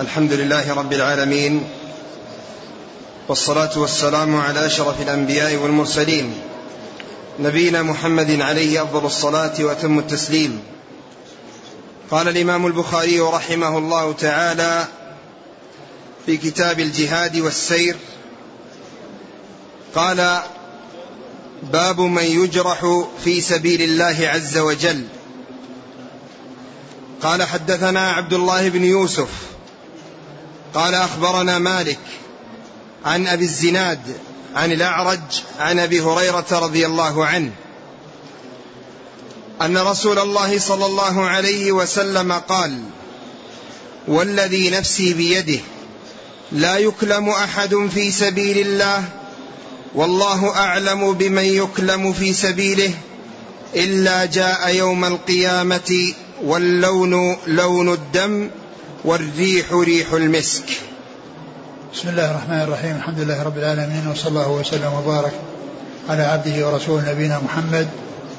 الحمد لله رب العالمين والصلاة والسلام على أشرف الأنبياء والمرسلين نبينا محمد عليه أفضل الصلاة وأتم التسليم. قال الإمام البخاري رحمه الله تعالى في كتاب الجهاد والسير قال باب من يجرح في سبيل الله عز وجل. قال حدثنا عبد الله بن يوسف قال أخبرنا مالك عن أبي الزناد عن الأعرج عن أبي هريرة رضي الله عنه أن رسول الله صلى الله عليه وسلم قال والذي نفسي بيده لا يكلم أحد في سبيل الله والله أعلم بمن يكلم في سبيله إلا جاء يوم القيامة واللون لون الدم والريح ريح المسك. بسم الله الرحمن الرحيم. الحمد لله رب العالمين وصلى الله وسلم وبارك على عبده ورسوله نبينا محمد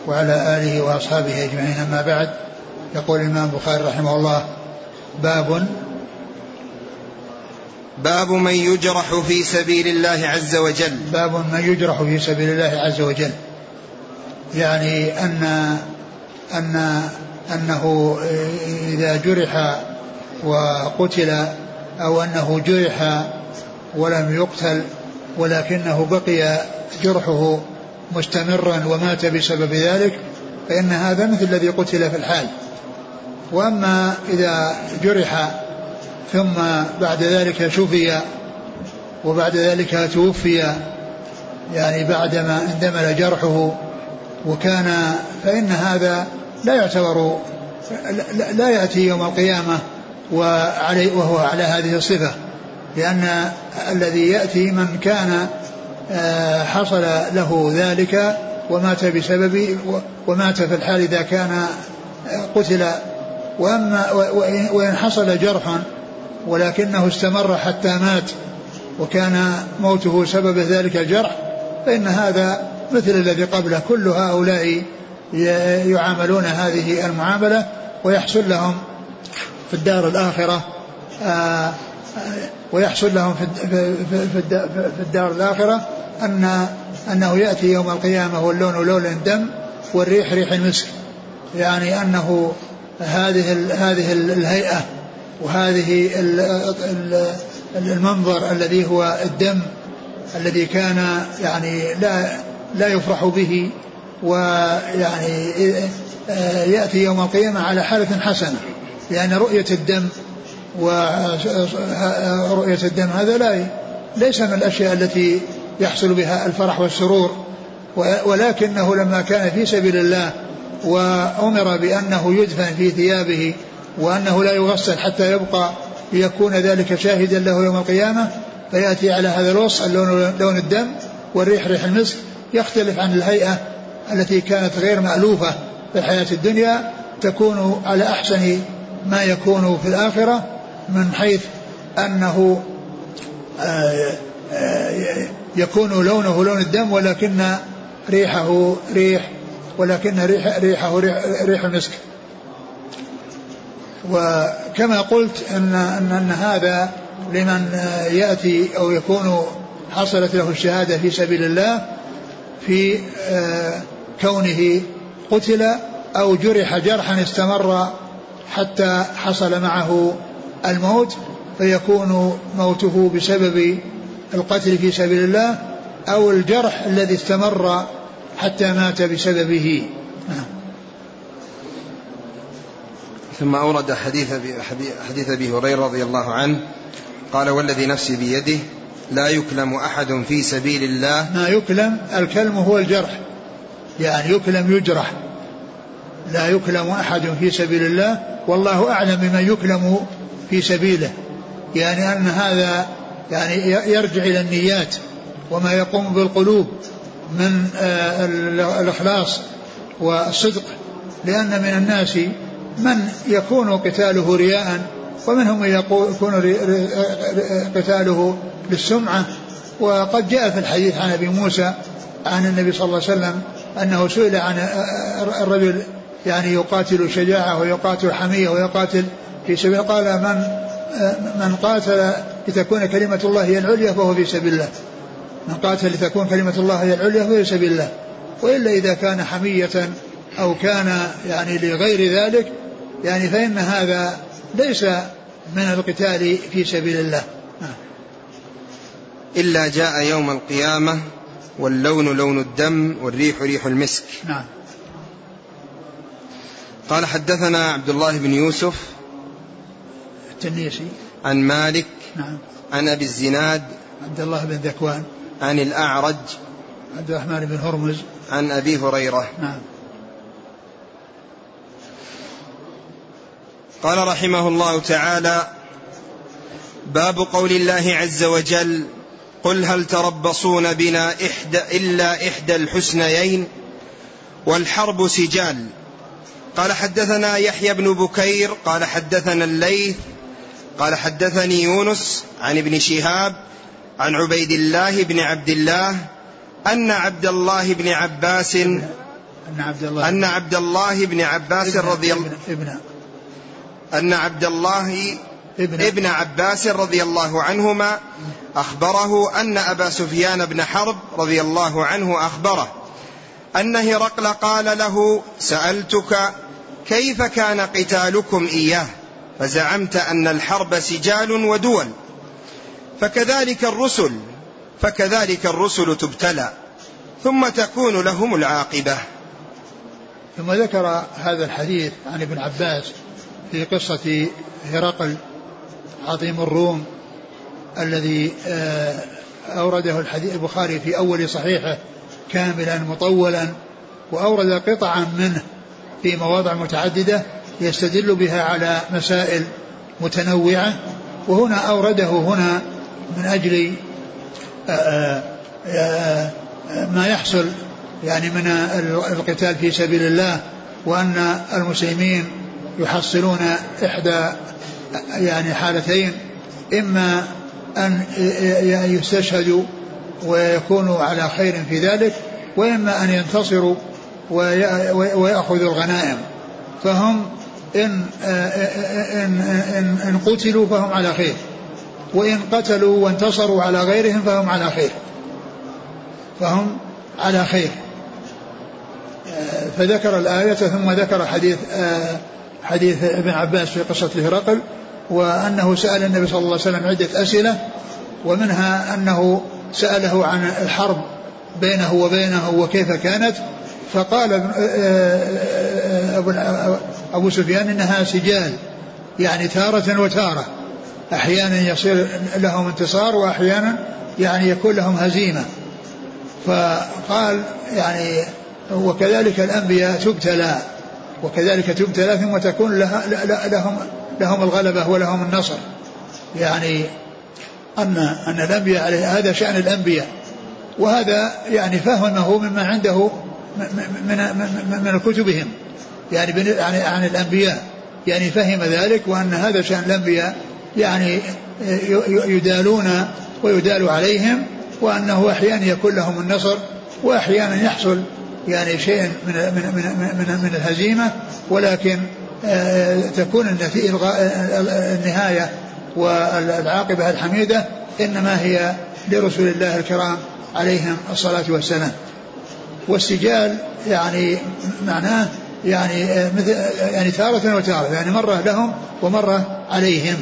وعلى آله وأصحابه أجمعين. أما بعد يقول الإمام البخاري رحمه الله باب باب من يجرح في سبيل الله عز وجل. باب من يجرح في سبيل الله عز وجل. يعني أن أن أنه إذا جرح وقتل أو أنه جرح ولم يقتل ولكنه بقي جرحه مستمرا ومات بسبب ذلك فإن هذا مثل الذي قتل في الحال. وأما إذا جرح ثم بعد ذلك شفي وبعد ذلك توفي يعني بعدما اندمل جرحه وكان فإن هذا لا يعتبر لا يأتي يوم القيامة وعلي وهو على هذه الصفة لأن الذي يأتي من كان آه، حصل له ذلك ومات بسبب ومات في الحال إذا كان آه، قتل. وأما وإن حصل جرحا ولكنه استمر حتى مات وكان موته سبب ذلك الجرح فإن هذا مثل الذي قبله. كل هؤلاء يعاملون هذه المعاملة ويحصل لهم في الدار الآخرة آه، ويحصل لهم في الدار الآخرة أن أنه يأتي يوم القيامة واللون لون الدم والريح ريح المسك يعني أنه هذه هذه الهيئة وهذه المنظر الذي هو الدم الذي كان يعني لا لا يفرح به ويعني آه، يأتي يوم القيامة على حالة حسنة. لأن رؤية الدم ورؤية الدم هذا لا ليس من الأشياء التي يحصل بها الفرح والسرور ولكنه لما كان في سبيل الله وأمر بأنه يدفن في ثيابه وأنه لا يغسل حتى يبقى ليكون ذلك شاهدا له يوم القيامة فيأتي على هذا الوصف اللون لون الدم والريح ريح المسك يختلف عن الهيئة التي كانت غير مألوفة في الحياة الدنيا تكون على أحسن ما يكون في الآخرة من حيث أنه آه، آه، يكون لونه لون الدم ولكن ريحه ريح ولكن ريح ريحه ريح, ريح المسك. وكما قلت أن أن, أن هذا لمن يأتي أو يكون حصلت له الشهادة في سبيل الله في آه، كونه قتل أو جرح جرحا استمر حتى حصل معه الموت فيكون موته بسبب القتل في سبيل الله أو الجرح الذي استمر حتى مات بسببه. ثم أورد حديث حديث أبي هريرة رضي الله عنه قال والذي نفسي بيده لا يكلم أحد في سبيل الله ما يكلم الكلم هو الجرح يعني يكلم يجرح لا يكلم أحد في سبيل الله والله أعلم بمن يكلم في سبيله. يعني أن هذا يعني يرجع إلى النيات وما يقوم بالقلوب من آه، الإخلاص والصدق. لأن من الناس من يكون قتاله رياء ومنهم من يكون قتاله للسمعة. وقد جاء في الحديث عن أبي موسى عن النبي صلى الله عليه وسلم أنه سئل عن الرجل يعني يقاتل شجاعة ويقاتل حمية ويقاتل في سبيل قال من من قاتل لتكون كلمة الله هي العليا فهو في سبيل الله. من قاتل لتكون كلمة الله هي العليا فهو في سبيل الله. وإلا إذا كان حمية أو كان يعني لغير ذلك يعني فإن هذا ليس من القتال في سبيل الله. إلا جاء يوم القيامة واللون لون الدم والريح ريح المسك. نعم. قال حدثنا عبد الله بن يوسف التنيسي. عن مالك نعم. عن أبي الزناد عبد الله بن ذكوان. عن الأعرج عبد الرحمن بن هرمز. عن أبي هريرة. نعم. قال رحمه الله تعالى باب قول الله عز وجل قل هل تربصون بنا إحدى إلا إحدى الحسنيين والحرب سجال. قال حدثنا يحيى بن بكير قال حدثنا الليث قال حدثني يونس عن ابن شهاب عن عبيد الله بن عبد الله أن عبد الله بن عباس أن عبد الله أن عبد الله بن عباس رضي الله أن عبد الله ابن, ابن عباس رضي الله عنهما أخبره أن أبا سفيان بن حرب رضي الله عنه أخبره. أن هرقل قال له سألتك كيف كان قتالكم إياه؟ فزعمت أن الحرب سجال ودول. فكذلك الرسل فكذلك الرسل تبتلى ثم تكون لهم العاقبة. ثم ذكر هذا الحديث عن ابن عباس في قصة هرقل عظيم الروم الذي آه، أورده البخاري في أول صحيحه. كاملا مطولا وأورد قطعا منه في مواضع متعددة يستدل بها على مسائل متنوعة. وهنا أورده هنا من أجل آه، آه، ما يحصل يعني من القتال في سبيل الله وأن المسلمين يحصلون إحدى يعني حالتين إما أن يستشهدوا ويكونوا على خير في ذلك وإما أن ينتصروا ويأخذوا الغنائم. فهم إن, إن, إن, إن قتلوا فهم على خير وإن قتلوا وانتصروا على غيرهم فهم على خير. فهم على خير. فذكر الآية ثم ذكر حديث حديث ابن عباس في قصة هرقل وأنه سأل النبي صلى الله عليه وسلم عدة أسئلة ومنها أنه سأله عن الحرب بينه وبينه وكيف كانت فقال أبو, أبو سفيان إنها سجال يعني تارة وتارة. أحيانا يصير لهم انتصار وأحيانا يعني يكون لهم هزيمة. فقال يعني وكذلك الأنبياء تبتلى وكذلك تبتلى ثم تكون لها لهم لهم الغلبة ولهم النصر. يعني أن أن الأنبياء عليه هذا شأن الأنبياء. وهذا يعني فهمه مما عنده من من, من كتبهم. يعني عن الأنبياء. يعني فهم ذلك وأن هذا شأن الأنبياء. يعني يدالون ويدال عليهم وأنه أحيانا يكون لهم النصر وأحيانا يحصل يعني شيء من من من من, من الهزيمة. ولكن آه، تكون النهاية والعاقبة الحميدة إنما هي لرسول الله الكرام عليهم الصلاة والسلام. والسجال يعني معناه يعني مثل يعني تارة وتارة يعني مرة لهم ومرة عليهم.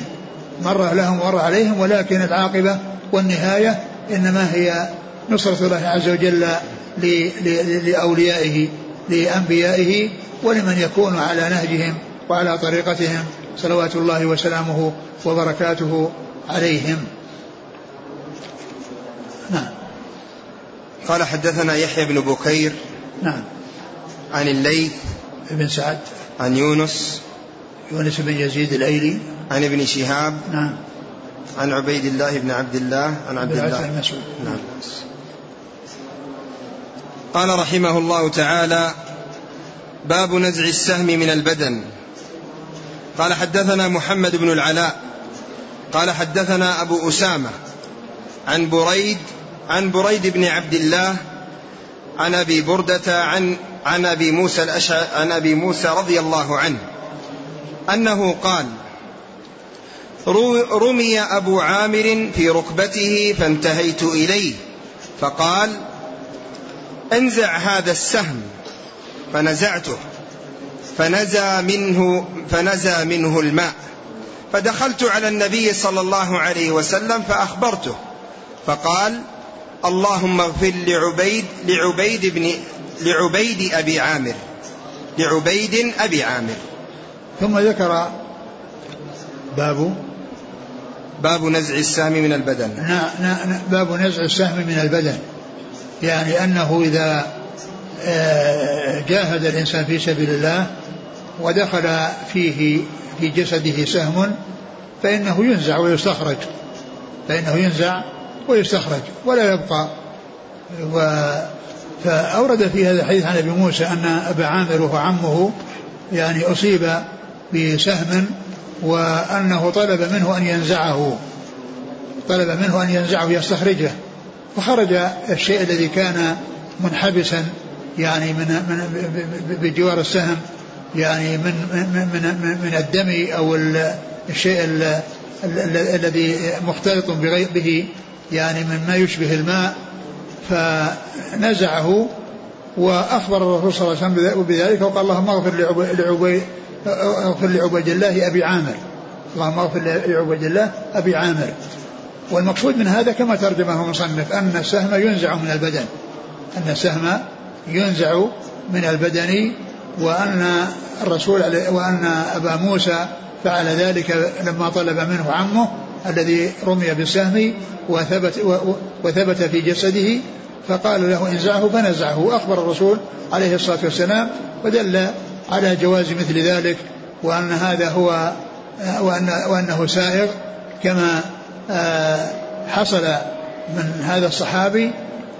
مرة لهم ومرة عليهم ولكن العاقبة والنهاية إنما هي نصرة الله عز وجل لأوليائه لأنبيائه ولمن يكون على نهجهم وعلى طريقتهم. صلوات الله وسلامه وبركاته عليهم. نعم. قال حدثنا يحيى بن بكير نعم. عن الليث بن سعد. عن يونس يونس بن يزيد الأيلي. عن ابن شهاب نعم. عن عبيد الله بن عبد الله عن عبد الله. المسعود. نعم. قال رحمه الله تعالى باب نزع السهم من البدن. قال حدثنا محمد بن العلاء قال حدثنا أبو أسامة عن بريد عن بريد بن عبد الله عن أبي بردة عن عن أبي موسى الاشعري عن أبي موسى رضي الله عنه أنه قال رمي أبو عامر في ركبته فانتهيت إليه فقال انزع هذا السهم فنزعته. فنزى منه فنزى منه الماء. فدخلت على النبي صلى الله عليه وسلم فأخبرته. فقال اللهم اغفر لعبيد لعبيد بن لعبيد أبي عامر. لعبيد أبي عامر. ثم ذكر باب باب نزع السهم من البدن. باب نزع السهم من البدن. يعني أنه إذا آه، جاهد الإنسان في سبيل الله ودخل فيه في جسده سهم فإنه ينزع ويستخرج فإنه ينزع ويستخرج ولا يبقى و فأورد في هذا الحديث عن أبي موسى أن أبا عامر وهو عمه يعني أصيب بسهم وأنه طلب منه أن ينزعه طلب منه أن ينزعه يستخرجه فخرج الشيء الذي كان منحبسا يعني من من بجوار السهم يعني من من من, من الدم أو الشيء الذي مختلط به يعني مما يشبه الماء فنزعه وأخبر الرسول صلى الله عليه وسلم بذلك وقال اللهم اغفر لعبيد اغفر لعبيد الله أبي عامر. اللهم اغفر لعبيد الله أبي عامر. والمقصود من هذا كما ترجمه المصنف أن السهم ينزع من البدن. أن السهم ينزع من البدن وأن الرسول وأن أبا موسى فعل ذلك لما طلب منه عمه الذي رمي بالسهم وثبت وثبت في جسده فقال له انزعه فنزعه. وأخبر الرسول عليه الصلاة والسلام ودل على جواز مثل ذلك وأن هذا هو وان وأنه سائغ كما آه، حصل من هذا الصحابي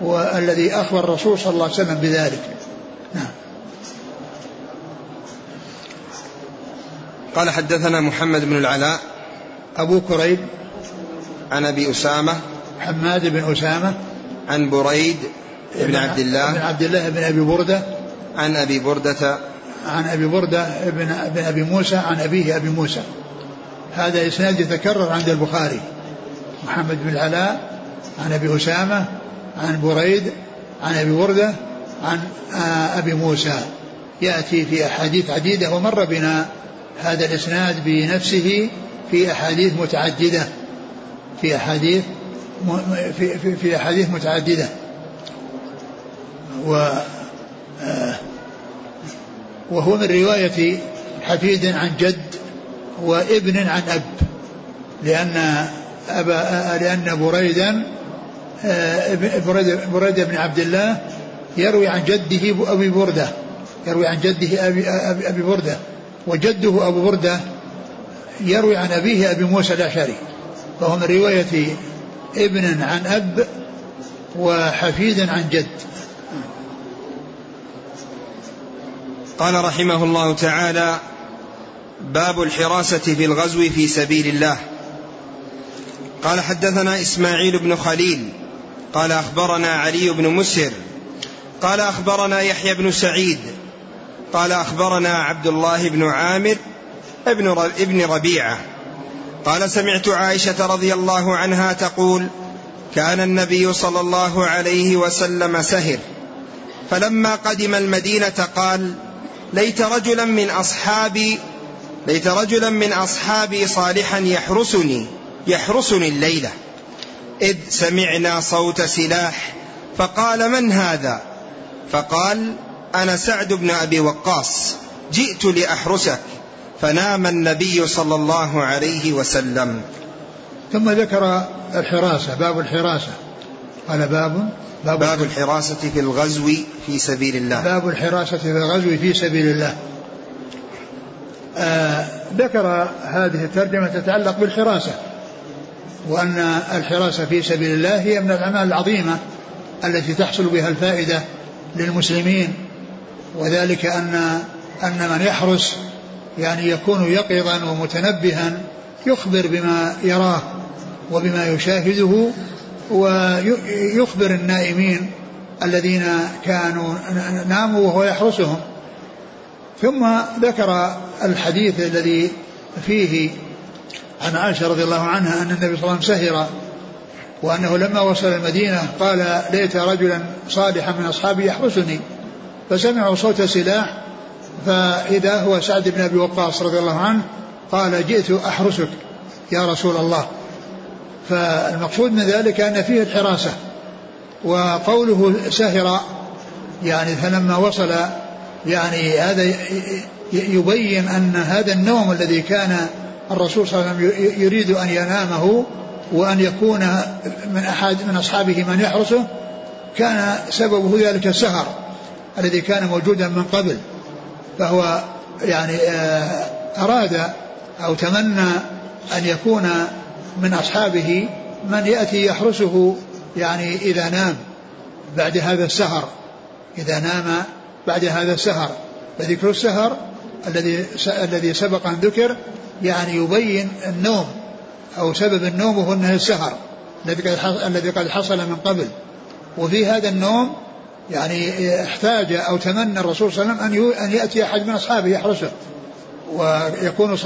والذي أخبر الرسول صلى الله عليه وسلم بذلك. نعم. قال حدثنا محمد بن العلاء أبو كريب عن أبي أسامة حماد بن أسامة عن بريد بن عبد الله بن عبد الله بن أبي بردة عن أبي بردة عن أبي بردة بن, أبي موسى عن أبيه أبي موسى. هذا إسناد يتكرر عند البخاري. محمد بن العلاء عن أبي أسامة عن بريد عن أبي بردة عن أبي موسى. يأتي في أحاديث عديدة ومر بنا. هذا الإسناد بنفسه في أحاديث متعددة في أحاديث في, في, في أحاديث متعددة. و آه، وهو من رواية حفيد عن جد وابن عن أب لأن أبا لأن بريدا آه، بريد بن عبد الله يروي عن جده أبي بردة يروي عن جده أبي, أبي بردة. وجده أبو بردة يروي عن أبيه أبي موسى الأشعري فهو من رواية ابن عن أب وحفيد عن جد. قال رحمه الله تعالى باب الحراسة في الغزو في سبيل الله. قال حدثنا إسماعيل بن خليل قال أخبرنا علي بن مسر قال أخبرنا يحيى بن سعيد قال أخبرنا عبد الله بن عامر ابن ابن ربيعة. قال سمعت عائشة رضي الله عنها تقول كان النبي صلى الله عليه وسلم سهر. فلما قدم المدينة قال ليت رجلا من أصحابي ليت رجلا من أصحابي صالحا يحرسني يحرسني الليلة. إذ سمعنا صوت سلاح فقال من هذا؟ فقال أنا سعد بن أبي وقاص جئت لأحرسك. فنام النبي صلى الله عليه وسلم. ثم ذكر الحراسة باب الحراسة. قال باب باب, باب الحراسة في الغزو في سبيل الله. باب الحراسة في الغزو في سبيل الله. آه ذكر هذه الترجمة تتعلق بالحراسة وأن الحراسة في سبيل الله هي من الأعمال العظيمة التي تحصل بها الفائدة للمسلمين. وذلك أن أن من يحرس يعني يكون يقظا ومتنبها يخبر بما يراه وبما يشاهده ويخبر النائمين الذين كانوا ناموا وهو يحرسهم. ثم ذكر الحديث الذي فيه عن عائشة رضي الله عنها أن النبي صلى الله عليه وسلم سهر وأنه لما وصل المدينة قال ليت رجلا صالحا من أصحابي يحرسني. فسمعوا صوت سلاح فإذا هو سعد بن أبي وقاص رضي الله عنه قال جئت أحرسك يا رسول الله. فالمقصود من ذلك أن فيه الحراسة وقوله سهر يعني فلما وصل يعني هذا يبين أن هذا النوم الذي كان الرسول صلى الله عليه وسلم يريد أن ينامه وأن يكون من أحد من أصحابه من يحرسه كان سببه ذلك السهر. الذي كان موجودا من قبل فهو يعني آه، أراد أو تمنى أن يكون من أصحابه من يأتي يحرسه يعني إذا نام بعد هذا السهر إذا نام بعد هذا السهر. فذكر السهر الذي الذي سبق أن ذكر يعني يبين النوم أو سبب النوم هو أنه السهر الذي قد حصل من قبل. وفي هذا النوم يعني احتاج أو تمنى الرسول صلى الله عليه وسلم أن يأتي أحد من أصحابه يحرسه ويكون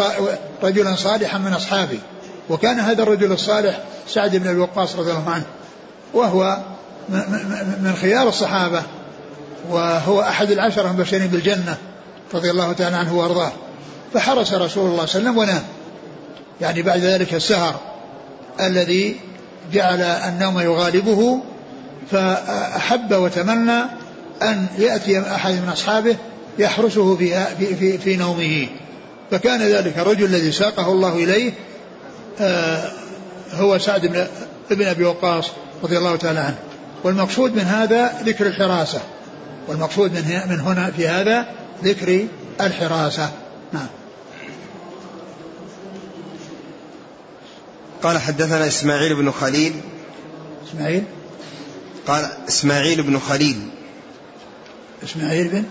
رجلا صالحا من أصحابه. وكان هذا الرجل الصالح سعد بن أبي وقاص رضي الله عنه. وهو من خيار الصحابة. وهو أحد العشرة المبشرين بالجنة رضي الله تعالى عنه وأرضاه. فحرس رسول الله صلى الله عليه وسلم ونام. يعني بعد ذلك السهر الذي جعل النوم يغالبه فأحب وتمنى أن يأتي أحد من أصحابه يحرسه في, في, في نومه. فكان ذلك الرجل الذي ساقه الله إليه آه، هو سعد بن أبي وقاص رضي الله تعالى عنه. والمقصود من هذا ذكر الحراسة. والمقصود من من هنا في هذا ذكر الحراسة. نعم. قال حدثنا إسماعيل بن خليل. إسماعيل؟ قال إسماعيل بن خليل. إسماعيل بن؟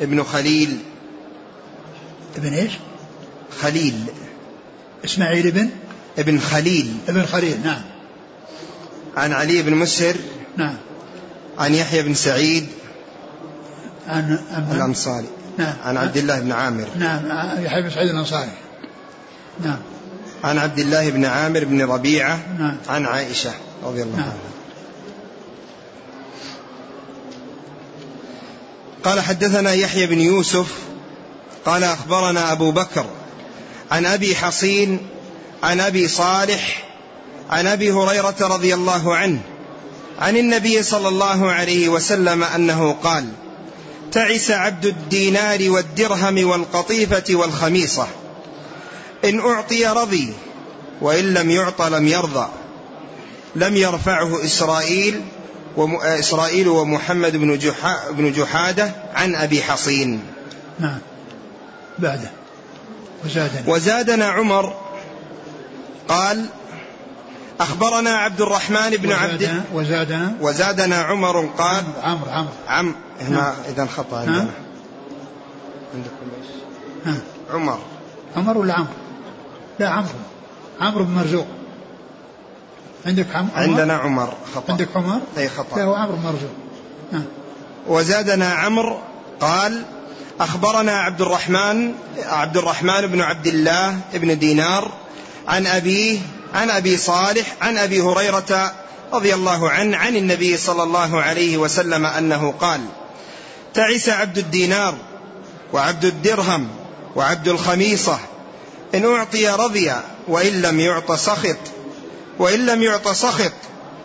ابن خليل. ابن إيش؟ خليل. إسماعيل بن؟ ابن خليل. ابن خليل نعم. عن علي بن مسهر. نعم. عن يحيى بن سعيد. عن, الأنصاري. نعم. عن عبد الله بن عامر. نعم يحيى بن سعيد الأنصاري. نعم. عن عبد الله بن عامر بن ربيعة. نعم. عن عائشة رضي الله نعم. قال حدثنا يحيى بن يوسف قال أخبرنا أبو بكر عن أبي حصين عن أبي صالح عن أبي هريرة رضي الله عنه عن النبي صلى الله عليه وسلم أنه قال تعس عبد الدينار والدرهم والقطيفة والخميصة. إن أعطي رضي وإن لم يعط لم يرضى. لم يرفعه إسرائيل إسرائيل ومحمد بن, جحا بن جحادة عن أبي حصين. نعم. بعده. وزادنا. وزادنا عمر قال أخبرنا عبد الرحمن بن عبد وزادنا وزادنا. عمر قال عمرو عمرو عم هنا نعم. إذا خطأ عندنا. عندكم إيش؟ عمر. عمر ولا عمرو؟ لا عمرو. عمرو بن مرزوق. عندك عمر؟ عندنا عمر خطأ. عندك عمر؟ أي خطأ. لا هو عمرو بن مرزوق وزادنا عمرو قال أخبرنا عبد الرحمن عبد الرحمن بن عبد الله بن دينار عن أبيه عن أبي صالح عن أبي هريرة رضي الله عنه عن النبي صلى الله عليه وسلم أنه قال تعس عبد الدينار وعبد الدرهم وعبد الخميصة إن أعطي رضي وإن لم يعط سخط. وإن لم يعط سخط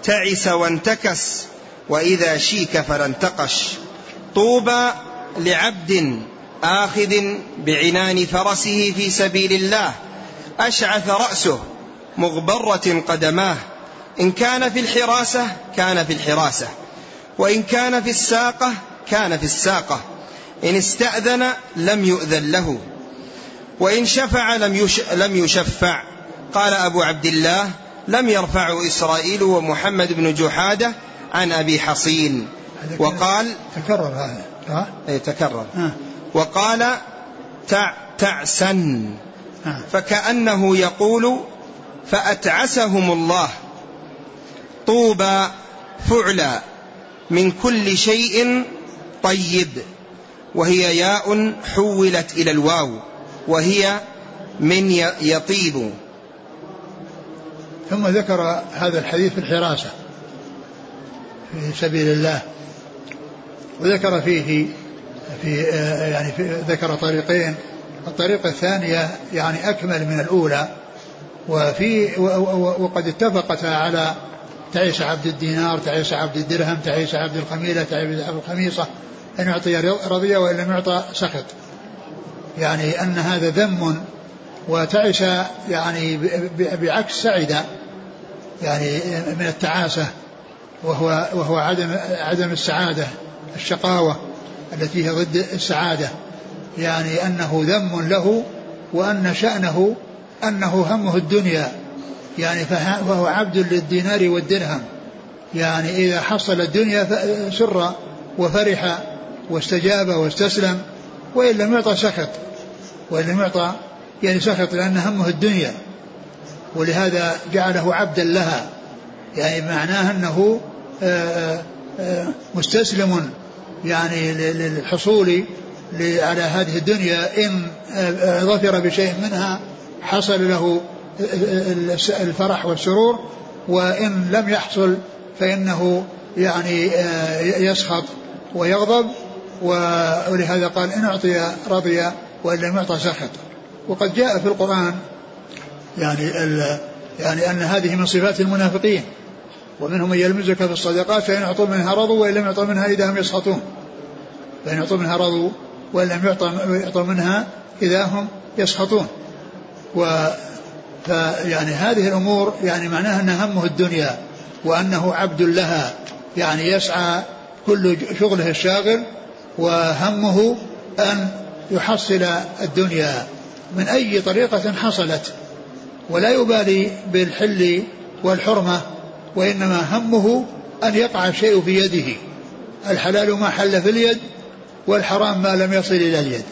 تعس وانتكس وإذا شيك فلا انتقش طوبى لعبد آخذ بعنان فرسه في سبيل الله. أشعث رأسه مغبرة قدماه. إن كان في الحراسة كان في الحراسة. وإن كان في الساقة كان في الساقة. إن استأذن لم يؤذن له. وإن شفع لم, يش لم يشفع. قال أبو عبد الله لم يرفعه إسرائيل ومحمد بن جحادة عن أبي حصين. وقال تكرر هذا ها؟ أي تكرر. وقال تع تعسا فكأنه يقول فأتعسهم الله. طوبى فعلى من كل شيء طيب. وهي ياء حولت إلى الواو. وهي من يطيب. ثم ذكر هذا الحديث في الحراسة في سبيل الله. وذكر فيه في يعني في ذكر طريقين. الطريقة الثانية يعني أكمل من الأولى. وفي وقد اتفقتا على تعيس عبد الدينار تعيس عبد الدرهم تعيس عبد الخميلة تعيس عبد الخميصة إن أعطي رضي وإن لم يعطى سخط. يعني أن هذا ذم وتعس يعني بعكس سعد يعني من التعاسة وهو وهو عدم عدم السعادة الشقاوة التي هي ضد السعادة. يعني أنه ذم له وأن شأنه أنه همه الدنيا. يعني فهو عبد للدينار والدرهم. يعني إذا حصل الدنيا سر وفرح واستجاب واستسلم وإن لم يعطى سخط وإن لم يعطى يعني سخط لأن همه الدنيا. ولهذا جعله عبدا لها. يعني معناه أنه آه، آه، مستسلم يعني للحصول على هذه الدنيا. إن آه، ظفر بشيء منها حصل له الفرح والسرور. وإن لم يحصل فإنه يعني يسخط ويغضب. ولهذا قال إن أعطي رضي وإن لم يعطى سخط. وقد جاء في القرآن يعني يعني أن هذه من صفات المنافقين ومنهم من يلمزك في الصدقات فإن أعطوا منها رضوا وإن لم يعطوا منها إذا هم يسخطون. فإن أعطوا منها رضوا وإن لم يعطوا منها إذا هم يسخطون. و فيعني هذه الأمور يعني معناها أن همه الدنيا وأنه عبد لها يعني يسعى كل شغله الشاغل وهمه أن يحصل الدنيا. من أي طريقة حصلت ولا يبالي بالحل والحرمة وإنما همه أن يقع الشيء في يده. الحلال ما حل في اليد والحرام ما لم يصل إلى اليد.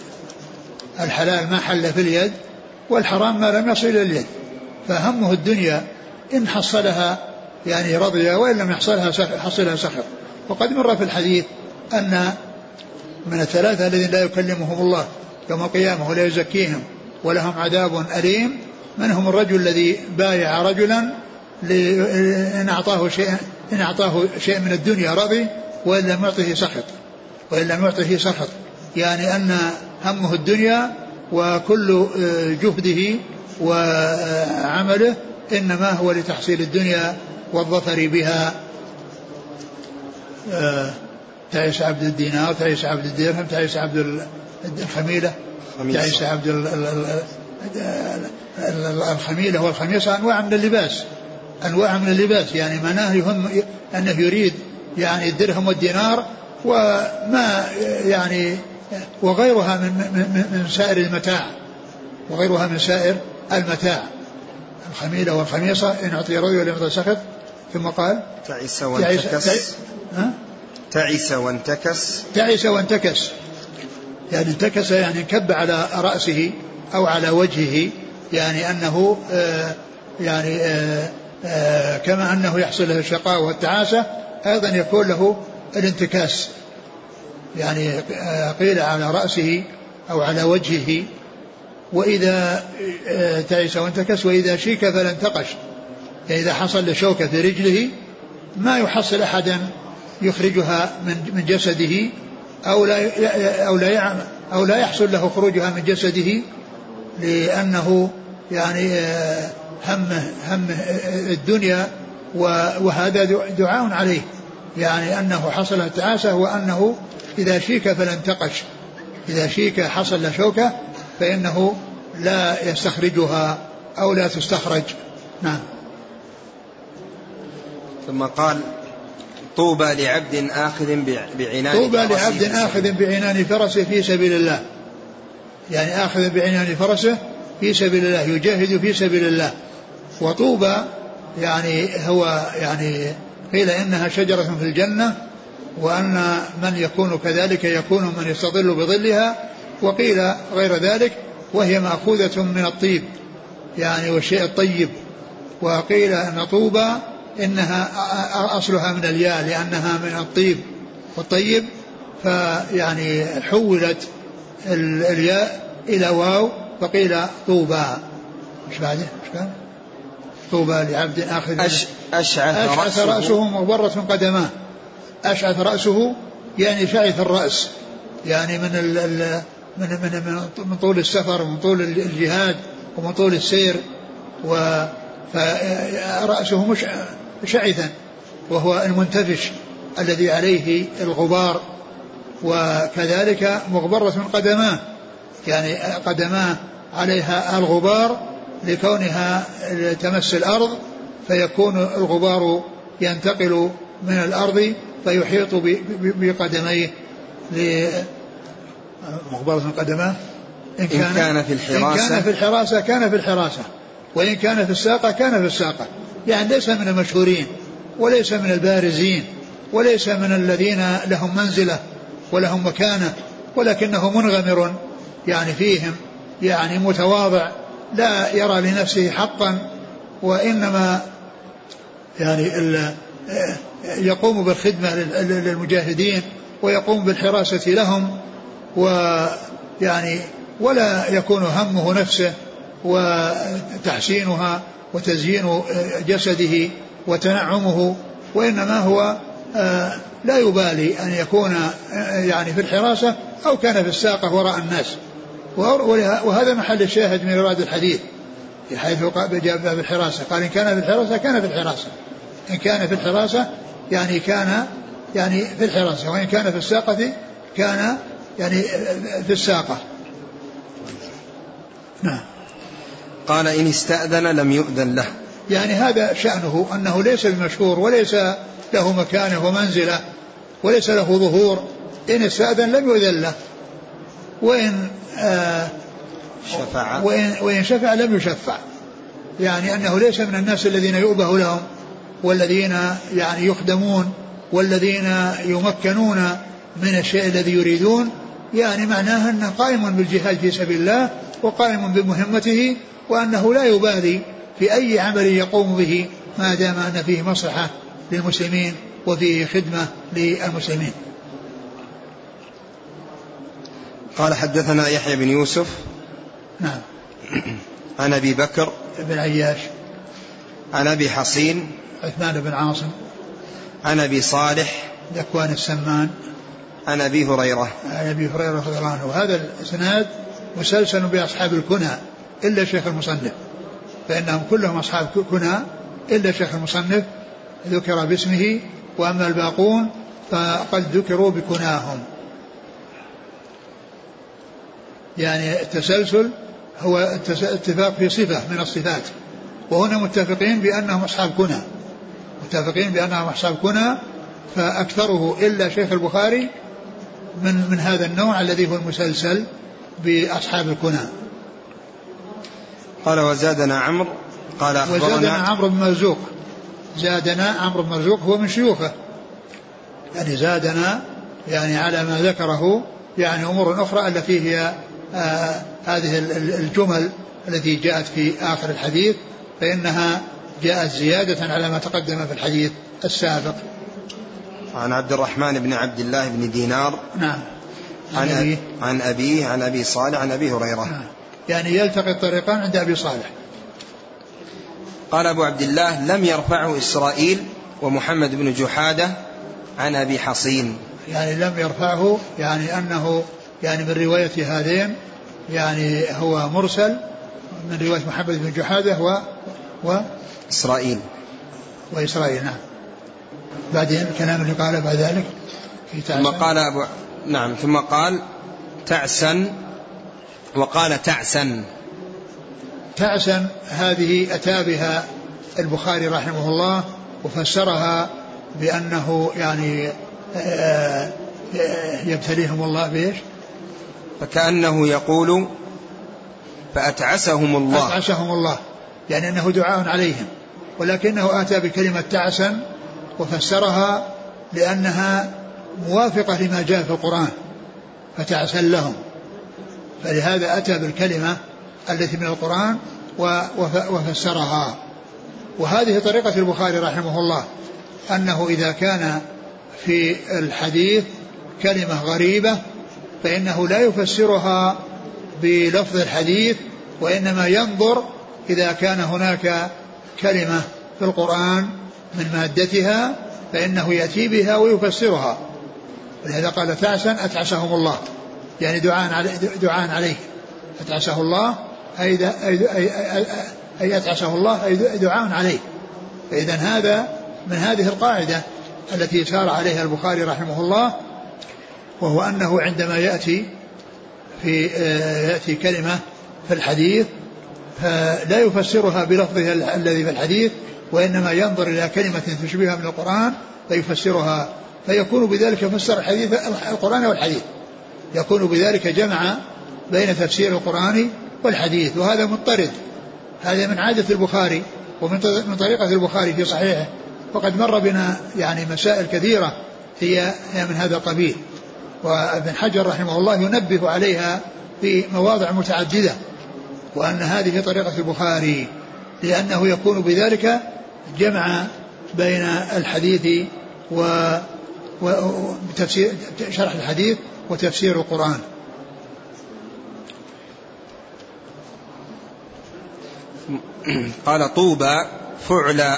الحلال ما حل في اليد والحرام ما لم يصل إلى اليد. فهمه الدنيا إن حصلها يعني رضي وإن لم يحصلها حصلها سخر وقد مر في الحديث أن من الثلاثة الذين لا يكلمهم الله يوم القيامة ولا يزكيهم ولهم عذاب أليم. منهم الرجل الذي بايع رجلا إن أعطاه شيء إن أعطاه شيء من الدنيا رضي وإن لم يعطه سخط. وإن لم يعطه سخط. يعني أن همه الدنيا وكل جهده وعمله إنما هو لتحصيل الدنيا والظفر بها. تعيش عبد الدينار تعيش عبد الدرهم تعيش عبد الخميلة. تعيش عبد الخميلة والخميصة أنواع من اللباس. أنواع من اللباس. يعني معناه يهم أنه يريد يعني الدرهم والدينار وما يعني وغيرها من, من, من سائر المتاع. وغيرها من سائر المتاع. الخميلة والخميصة إن أعطي رضي ولم يعطي سخط ثم قال تعس وانتكس. تعس وانتكس. تعس وانتكس. يعني انتكس يعني انكب على رأسه أو على وجهه يعني أنه آه يعني آه آه كما أنه يحصل له الشقاء والتعاسة أيضا يكون له الانتكاس. يعني قيل على رأسه أو على وجهه وإذا تعس وانتكس وإذا شيك فلا انتقش يعني إذا حصل له شوكة في رجله ما يحصل أحدا يخرجها من جسده أو لا أو لا أو لا يحصل له خروجها من جسده لأنه يعني آه، همه همه الدنيا وهذا دعاء عليه. يعني أنه حصل التعاسة وأنه إذا شيك فلا انتقش إذا شيك حصل له شوكة فإنه لا يستخرجها أو لا تستخرج. نعم. ثم قال طوبى لعبد آخذ بعنان طوبى لعبد آخذ بعنان فرسه في سبيل الله. يعني آخذ بعنان فرسه في سبيل الله يجاهد في سبيل الله. وطوبى يعني هو يعني قيل إنها شجرة في الجنة وأن من يكون كذلك يكون من يستظل بظلها وقيل غير ذلك وهي مأخوذة من الطيب يعني والشيء الطيب. وقيل أن طوبى إنها أصلها من الياء لأنها من الطيب والطيب فيعني حولت الياء إلى واو فقيل طوبى. مش بعده؟ مش قال طوبى لعبد آخذ أش أشعث, أشعث رأسه, رأسه مغبرة قدماه. أشعث رأسه يعني شعث الرأس. يعني من ال ال من من من طول السفر ومن طول الجهاد ومن طول السير و فرأسه مش شعثا وهو المنتفش الذي عليه الغبار وكذلك مغبرة قدماه يعني قدماه عليها الغبار لكونها تمس الأرض فيكون الغبار ينتقل من الأرض فيحيط بقدميه مغبرة قدماه. إن كان, إن كان في الحراسة إن كان في الحراسة كان في الحراسة وإن كان في الساقة كان في الساقة. يعني ليس من المشهورين وليس من البارزين وليس من الذين لهم منزلة ولهم مكانة ولكنه منغمر يعني فيهم يعني متواضع لا يرى لنفسه حقا وإنما يعني يقوم بالخدمة للمجاهدين ويقوم بالحراسة لهم ويعني ولا يكون همه نفسه وتحسينها وتزيين جسده وتنعمه وإنما هو آه، لا يبالي أن يكون آه، يعني في الحراسة أو كان في الساقة وراء الناس. وهذا محل الشاهد من إرادة الحديث حيث جاء باب الحراسة. قال إن كان في الحراسة كان في الحراسة. إن كان في الحراسة يعني كان يعني في الحراسة. وإن كان في الساقة كان يعني في الساقة. نعم. قال إن استأذن لم يؤذن له. يعني هذا شأنه أنه ليس بمشهور وليس له مكانة ومنزلة وليس له ظهور. إن استأذن لم يؤذن له. وإن آه شفع. وإن, وإن شفع لم يشفع. يعني أنه ليس من الناس الذين يؤبه لهم والذين يعني يخدمون والذين يمكنون من الشيء الذي يريدون. يعني معناه أنه قائم بالجهاد في سبيل الله وقائم بمهمته وأنه لا يبالي في أي عمل يقوم به ما دام أن فيه مصلحة للمسلمين وفيه خدمة للمسلمين. قال حدثنا يحيى بن يوسف. نعم. عن أبي بكر. بن عياش. عن أبي حصين. عثمان بن عاصم. عن أبي صالح. ذكوان السمان. عن أبي هريرة. عن أبي هريرة رضي الله عنه. وهذا الإسناد مسلسل بأصحاب الكنى. إلا شيخ المصنف فإنهم كلهم أصحاب كنى إلا شيخ المصنف ذكر باسمه وأما الباقون فقد ذكروا بكناهم. يعني التسلسل هو اتفاق في صفة من الصفات وهنا متفقين بأنهم أصحاب كنى. متفقين بأنهم أصحاب كنى فأكثره إلا شيخ البخاري من من هذا النوع الذي هو المسلسل بأصحاب الكنى. قال وزادنا عمرو قال أخبرنا. وزادنا عمرو بن مرزوق. زادنا عمرو بن مرزوق هو من شيوخه. يعني زادنا يعني على ما ذكره يعني أمور أخرى التي هي آه هذه الجمل التي جاءت في آخر الحديث فإنها جاءت زيادة على ما تقدم في الحديث السابق. عن عبد الرحمن بن عبد الله بن دينار. نعم. عن, عن أبيه. عن أبيه عن أبي صالح عن أبي هريرة. نعم. يعني يلتقي الطريقان عند أبي صالح. قال أبو عبد الله لم يرفعه إسرائيل ومحمد بن جحادة عن أبي حصين. يعني لم يرفعه يعني أنه يعني من رواية هذين يعني هو مرسل من رواية محمد بن جحادة و, و إسرائيل. وإسرائيل نعم. بعدين الكلام اللي قاله بعد ذلك في ثم قال أبو نعم ثم قال تعسا وقال تعسا تعسا هذه أتى بها البخاري رحمه الله وفسرها بأنه يعني آه، يبتليهم الله بإيش؟ فكأنه يقول فأتعسهم الله. أتعسهم الله. يعني أنه دعاء عليهم. ولكنه أتى بكلمة تعسا وفسرها لأنها موافقة لما جاء في القرآن فتعسا لهم. فلهذا أتى بالكلمة التي من القرآن وفسرها. وهذه طريقة البخاري رحمه الله أنه إذا كان في الحديث كلمة غريبة فإنه لا يفسرها بلفظ الحديث وإنما ينظر إذا كان هناك كلمة في القرآن من مادتها فإنه يأتي بها ويفسرها. ولهذا قال تعسا أتعسهم الله. يعني دعاء علي دعاء عليه. أتعسه الله أي, أي, أي أتعسه الله أي دعاء عليه. فإذا هذا من هذه القاعدة التي سار عليها البخاري رحمه الله وهو أنه عندما يأتي في آه، يأتي كلمة في الحديث فلا يفسرها بلفظها الذي في الحديث وإنما ينظر إلى كلمة تشبهها من القرآن فيفسرها. فيكون بذلك فسر الحديث القرآن والحديث. يكون بذلك جمع بين تفسير القرآن والحديث وهذا مضطرد. هذا من عادة البخاري ومن طريقة البخاري في صحيحه. وقد مر بنا يعني مسائل كثيرة هي من هذا القبيل. وابن حجر رحمه الله ينبه عليها في مواضع متعددة وأن هذه طريقة البخاري لأنه يكون بذلك جمع بين الحديث و وتفسير شرح الحديث وتفسير القرآن. قال طوبى فعل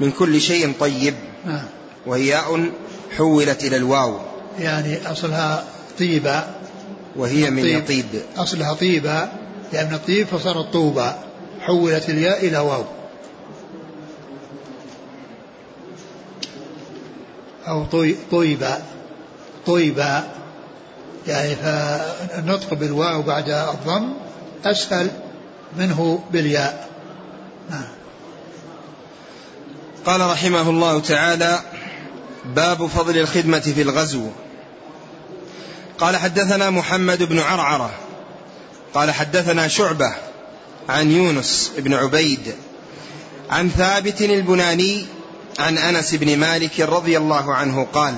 من كل شيء طيب نعم. وهياء حولت إلى الواو. يعني أصلها طيبة. وهي من يطيب. أصلها طيبة يعني من الطيب فصارت طوبة حولت الياء إلى واو. أو طيبة طيبة يعني فالنطق بالواو بعد الضم أسهل منه بالياء. نعم. قال رحمه الله تعالى باب فضل الخدمة في الغزو. قال حدثنا محمد بن عرعرة. قال حدثنا شعبة عن يونس بن عبيد عن ثابت البناني عن أنس بن مالك رضي الله عنه قال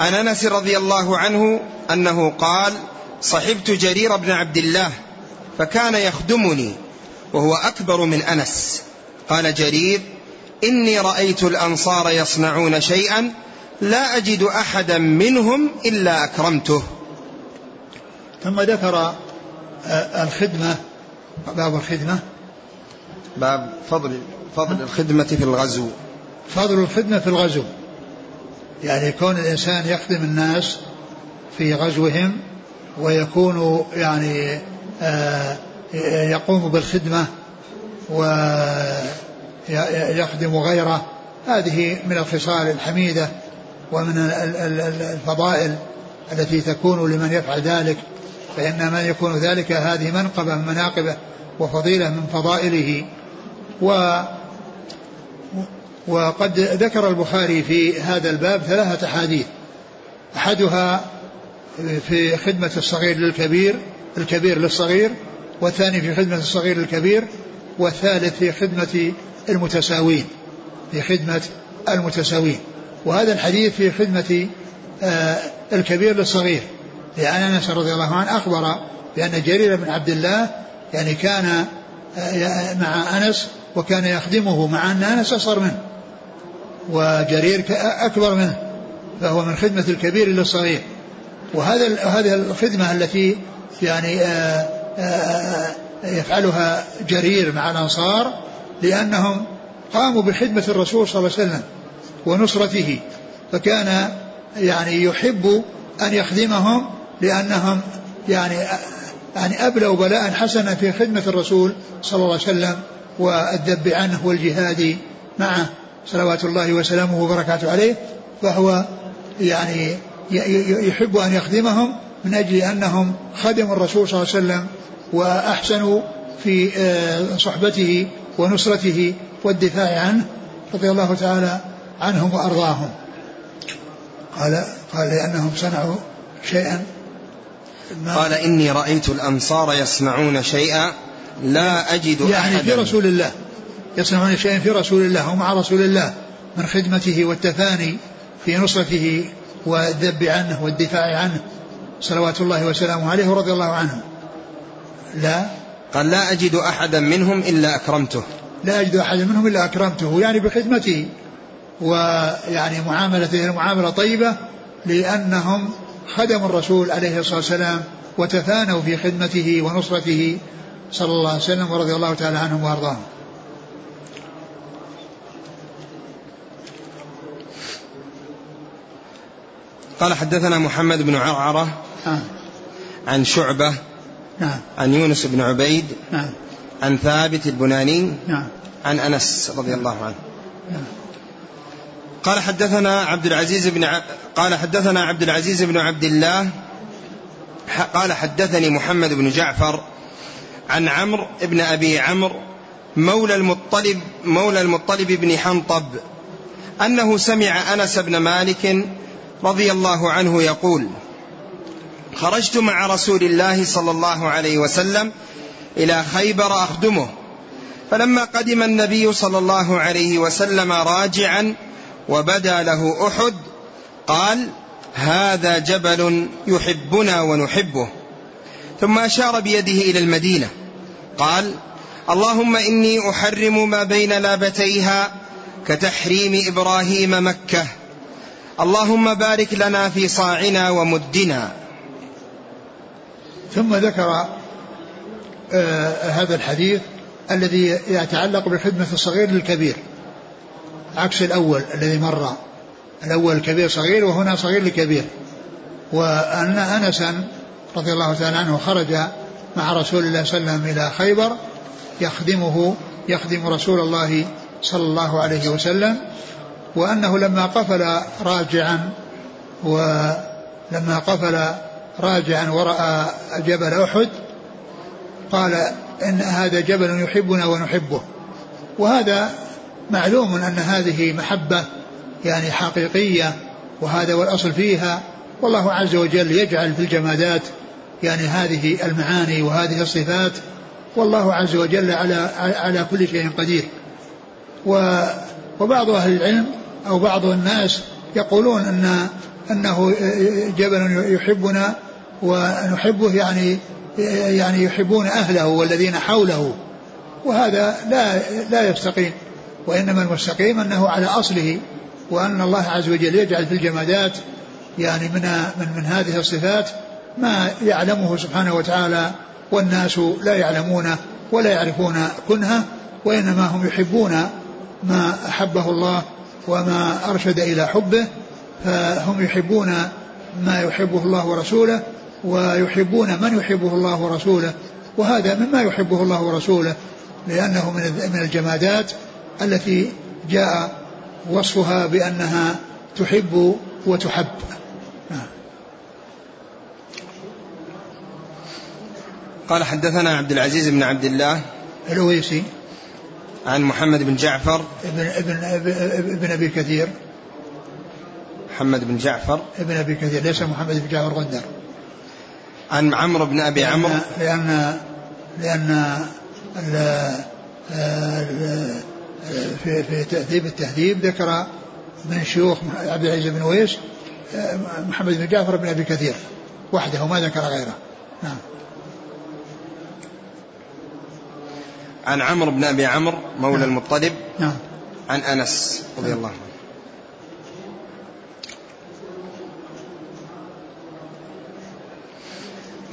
عن انس رضي الله عنه انه قال صحبت جرير بن عبد الله فكان يخدمني وهو أكبر من أنس. قال جرير إني رأيت الأنصار يصنعون شيئا لا أجد احدا منهم إلا أكرمته. ثم ذكر آه، الخدمة باب الخدمة. باب فضل فضل الخدمة في الغزو. فضل الخدمة في الغزو. يعني كون الإنسان يخدم الناس في غزوهم ويكون يعني آه، يقوم بالخدمة ويخدم غيره هذه من الخصال الحميدة ومن الفضائل التي تكون لمن يفعل ذلك. فإن من يكون ذلك هذه منقبة من مناقبه وفضيلة من فضائله. و وقد ذكر البخاري في هذا الباب ثلاثة أحاديث. أحدها في خدمة الصغير للكبير الكبير للصغير والثاني في خدمة الصغير للكبير والثالث في خدمة المتساوين في خدمة المتساوين. وهذا الحديث في خدمة آه، الكبير للصغير. لأن أنس رضي الله عنه أخبر بأن جرير بن عبد الله يعني كان آه، مع أنس وكان يخدمه مع أن أنس أصغر منه. وجرير أكبر منه فهو من خدمة الكبير للصغير وهذا هذه الخدمة التي يعني آآ آه، آآ يفعلها جرير مع الأنصار لأنهم قاموا بخدمة الرسول صلى الله عليه وسلم ونصرته فكان يعني يحب أن يخدمهم لأنهم يعني يعني أبلوا بلاء حسنا في خدمة الرسول صلى الله عليه وسلم والذب عنه والجهاد معه. صلوات الله وسلامه وبركاته عليه فهو يعني يحب أن يخدمهم من أجل أنهم خدموا الرسول صلى الله عليه وسلم وأحسنوا في آه، صحبته ونصرته والدفاع عنه رضي الله تعالى عنهم وأرضاهم. قال قال لأنهم صنعوا شيئا. قال إني رأيت الأنصار يصنعون شيئا لا أجد يعني أحدا. في رسول الله. يصنعون شيئا في رسول الله ومع رسول الله من خدمته والتفاني في نصرته والذب عنه والدفاع عنه. صلوات الله وسلامه عليه ورضي الله عنه. لا. قال لا أجد أحدا منهم إلا أكرمته. لا أجد أحدا منهم إلا أكرمته. يعني بخدمته ويعني معاملته معاملة طيبة لأنهم خدموا الرسول عليه الصلاة والسلام وتفانوا في خدمته ونصرته صلى الله عليه وسلم ورضي الله تعالى عنهم وأرضاهم. قال حدثنا محمد بن عرعرة آه. عن شعبة نعم. عن يونس بن عبيد نعم. عن ثابت البناني نعم. عن أنس رضي الله عنه. نعم. قال حدثنا عبد العزيز بن ع... قال حدثنا عبد العزيز بن عبد الله ح- قال حدثني محمد بن جعفر عن عمرو بن أبي عمرو مولى المطلب مولى المطلب بن حنطب أنه سمع أنس بن مالك رضي الله عنه يقول خرجت مع رسول الله صلى الله عليه وسلم إلى خيبر أخدمه فلما قدم النبي صلى الله عليه وسلم راجعا وبدا له أحد قال هذا جبل يحبنا ونحبه. ثم أشار بيده إلى المدينة قال اللهم إني أحرم ما بين لابتيها كتحريم إبراهيم مكة. اللهم بارك لنا في صاعنا ومدنا. ثم ذكر آه هذا الحديث الذي يتعلق بخدمة الصغير للكبير. عكس الأول الذي مر. الأول الكبير صغير وهنا صغير لكبير. وأن أنسا رضي الله تعالى عنه خرج مع رسول الله صلى الله عليه وسلم إلى خيبر يخدمه يخدم رسول الله صلى الله عليه وسلم. وأنه لما قفل راجعا ولما قفل راجعا ورأى جبل أحد قال إن هذا جبل يحبنا ونحبه. وهذا معلوم أن هذه محبة يعني حقيقية وهذا والأصل فيها. والله عز وجل يجعل في الجمادات يعني هذه المعاني وهذه الصفات. والله عز وجل على على كل شيء قدير. وبعض أهل العلم أو بعض الناس يقولون أن أنه جبل يحبنا ونحبه يعني يعني يحبون أهله والذين حوله وهذا لا لا يستقيم وإنما المستقيم أنه على أصله وأن الله عز وجل يجعل في الجمادات يعني من من من هذه الصفات ما يعلمه سبحانه وتعالى والناس لا يعلمونه ولا يعرفون كنهه وإنما هم يحبون ما أحبه الله وما أرشد إلى حبه فهم يحبون ما يحبه الله ورسوله ويحبون من يحبه الله ورسوله وهذا مما يحبه الله ورسوله لأنه من من الجمادات التي جاء وصفها بأنها تحب وتحب. قال حدثنا عبد العزيز بن عبد الله. الأويسي. عن محمد بن جعفر. ابن ابن ابن أبي كثير. محمد بن جعفر. ابن أبي كثير ليس محمد بن جعفر غندر عن عمرو بن أبي عمرو. لأن لأن في في تهذيب التهذيب ذكر من شيوخ عبد العزيز بن ويس محمد بن جعفر بن أبي كثير وحده ما ذكر غيره. نعم. عن عمرو بن أبي عمرو مولى نعم. المطلب نعم. عن أنس رضي الله عنه.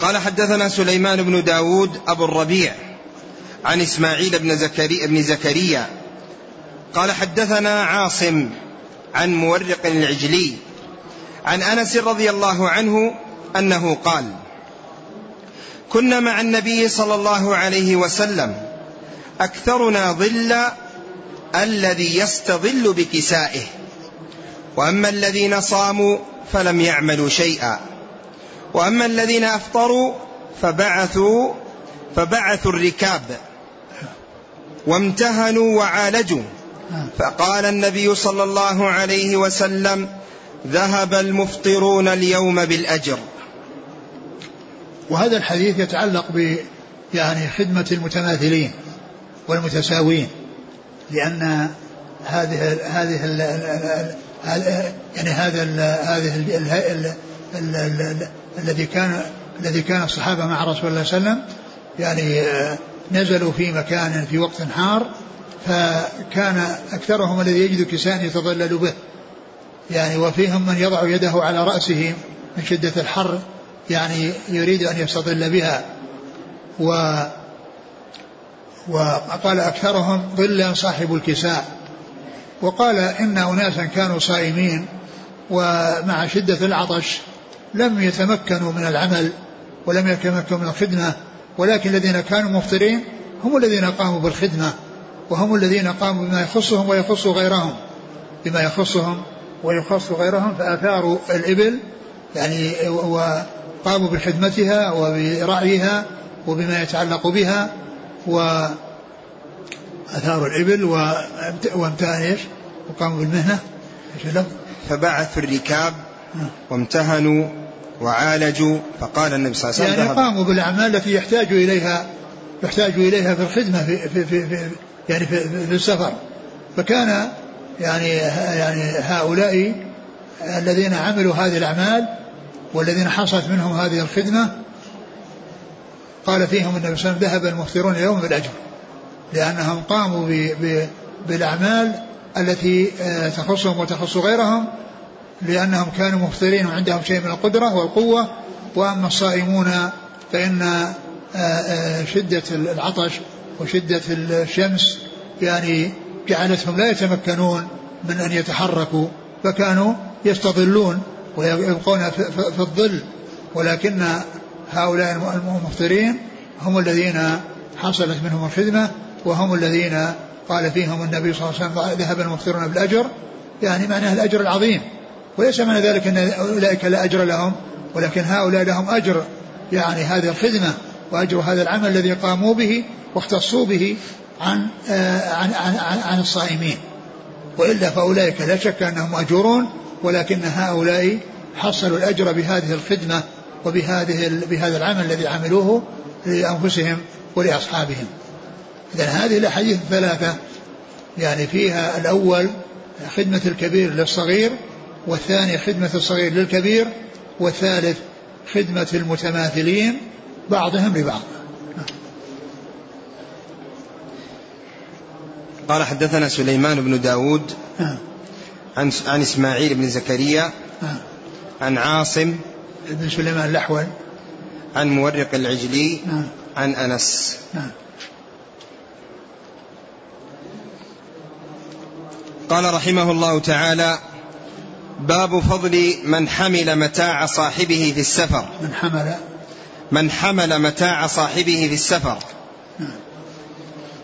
قال حدثنا سليمان بن داود أبو الربيع عن إسماعيل بن زكريا, بن زكريا. قال حدثنا عاصم عن مورق العجلي عن أنس رضي الله عنه أنه قال كنا مع النبي صلى الله عليه وسلم أكثرنا ظلا الذي يستظل بكسائه. وأما الذين صاموا فلم يعملوا شيئا. وأما الذين أفطروا فبعثوا فبعثوا الركاب. وامتهنوا وعالجوا. فقال النبي صلى الله عليه وسلم ذهب المفطرون اليوم بالأجر. وهذا الحديث يتعلق ب يعني خدمة المتماثلين. والمتساوين لأن هذه هذه يعني هذا هذه الذي كان الذي كان الصحابة مع رسول الله صلى الله عليه وسلم يعني آه، نزلوا في مكان في وقت حار فكان أكثرهم الذي يجد كساء يتظلل به. يعني وفيهم من يضع يده على رأسه من شدة الحر يعني يريد أن يستظل بها. و وقال أكثرهم ظلا صاحب الكساء. وقال إن أناسا كانوا صائمين ومع شدة العطش لم يتمكنوا من العمل ولم يتمكنوا من الخدمة ولكن الذين كانوا مفطرين هم الذين قاموا بالخدمة وهم الذين قاموا بما يخصهم ويخص غيرهم. بما يخصهم ويخص غيرهم فأثاروا الإبل يعني وقاموا بخدمتها وبرعيها وبما يتعلق بها. و أثاروا الإبل وامتهن إيش؟ وقاموا بالمهنة فبعثوا الركاب وامتهنوا وعالجوا. فقال النبي صلى الله عليه وسلم يعني قاموا بالأعمال التي يحتاج إليها يحتاج إليها في الخدمة في, في, في, في يعني في, في السفر. فكان يعني يعني هؤلاء الذين عملوا هذه الأعمال والذين حصلت منهم هذه الخدمة قال فيهم النبي صلى الله عليه وسلم ذهب المفطرون اليوم بالأجر لأنهم قاموا ب ب بالأعمال التي آه، تخصهم وتخص غيرهم لأنهم كانوا مفطرين وعندهم شيء من القدرة والقوة وأما الصائمون فإن آه، آه، شدة العطش وشدة الشمس يعني جعلتهم لا يتمكنون من أن يتحركوا فكانوا يستظلون ويبقون في الظل ولكن هؤلاء المفطرين هم الذين حصلت منهم الخدمة وهم الذين قال فيهم النبي صلى الله عليه وسلم ذهب المفطرون بالأجر. يعني معناه الأجر العظيم. وليس معنى ذلك أن أولئك لا أجر لهم ولكن هؤلاء لهم أجر. يعني هذه الخدمة وأجر هذا العمل الذي قاموا به واختصوا به عن آه، عن عن, عن, عن الصائمين. وإلا فأولئك لا شك أنهم ماجورون ولكن هؤلاء حصلوا الأجر بهذه الخدمة وبهذه بهذا العمل الذي عملوه لأنفسهم ولأصحابهم. اذا هذه الأحاديث الثلاثة يعني فيها الأول خدمة الكبير للصغير والثاني خدمة الصغير للكبير والثالث خدمة المتماثلين بعضهم لبعض. قال حدثنا سليمان بن داود نعم. عن عن إسماعيل بن زكريا نعم. عن عاصم بن سليمان الأحول. عن مورق العجلي عن أنس. قال رحمه الله تعالى باب فضل من حمل متاع صاحبه في السفر. من حمل. من حمل متاع صاحبه في السفر.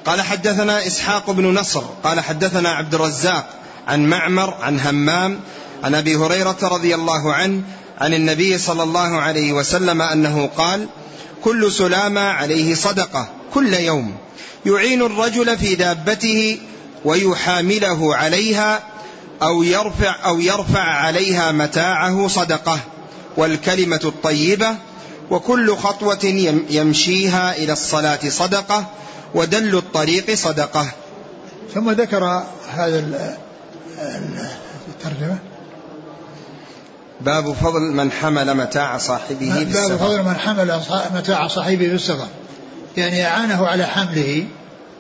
قال حدثنا إسحاق بن نصر قال حدثنا عبد الرزاق عن معمر عن همام عن أبي هريرة رضي الله عنه عن النبي صلى الله عليه وسلم أنه قال كل سلامة عليه صدقة كل يوم. يعين الرجل في دابته ويحامله عليها أو يرفع أو يرفع عليها متاعه صدقة والكلمة الطيبة وكل خطوة يمشيها إلى الصلاة صدقة ودل الطريق صدقة. ثم ذكر هذا الترجمة. باب فضل من حمل متاع صاحبه في باب فضل من حمل متاع صاحبه في السفر يعني أعانه على حمله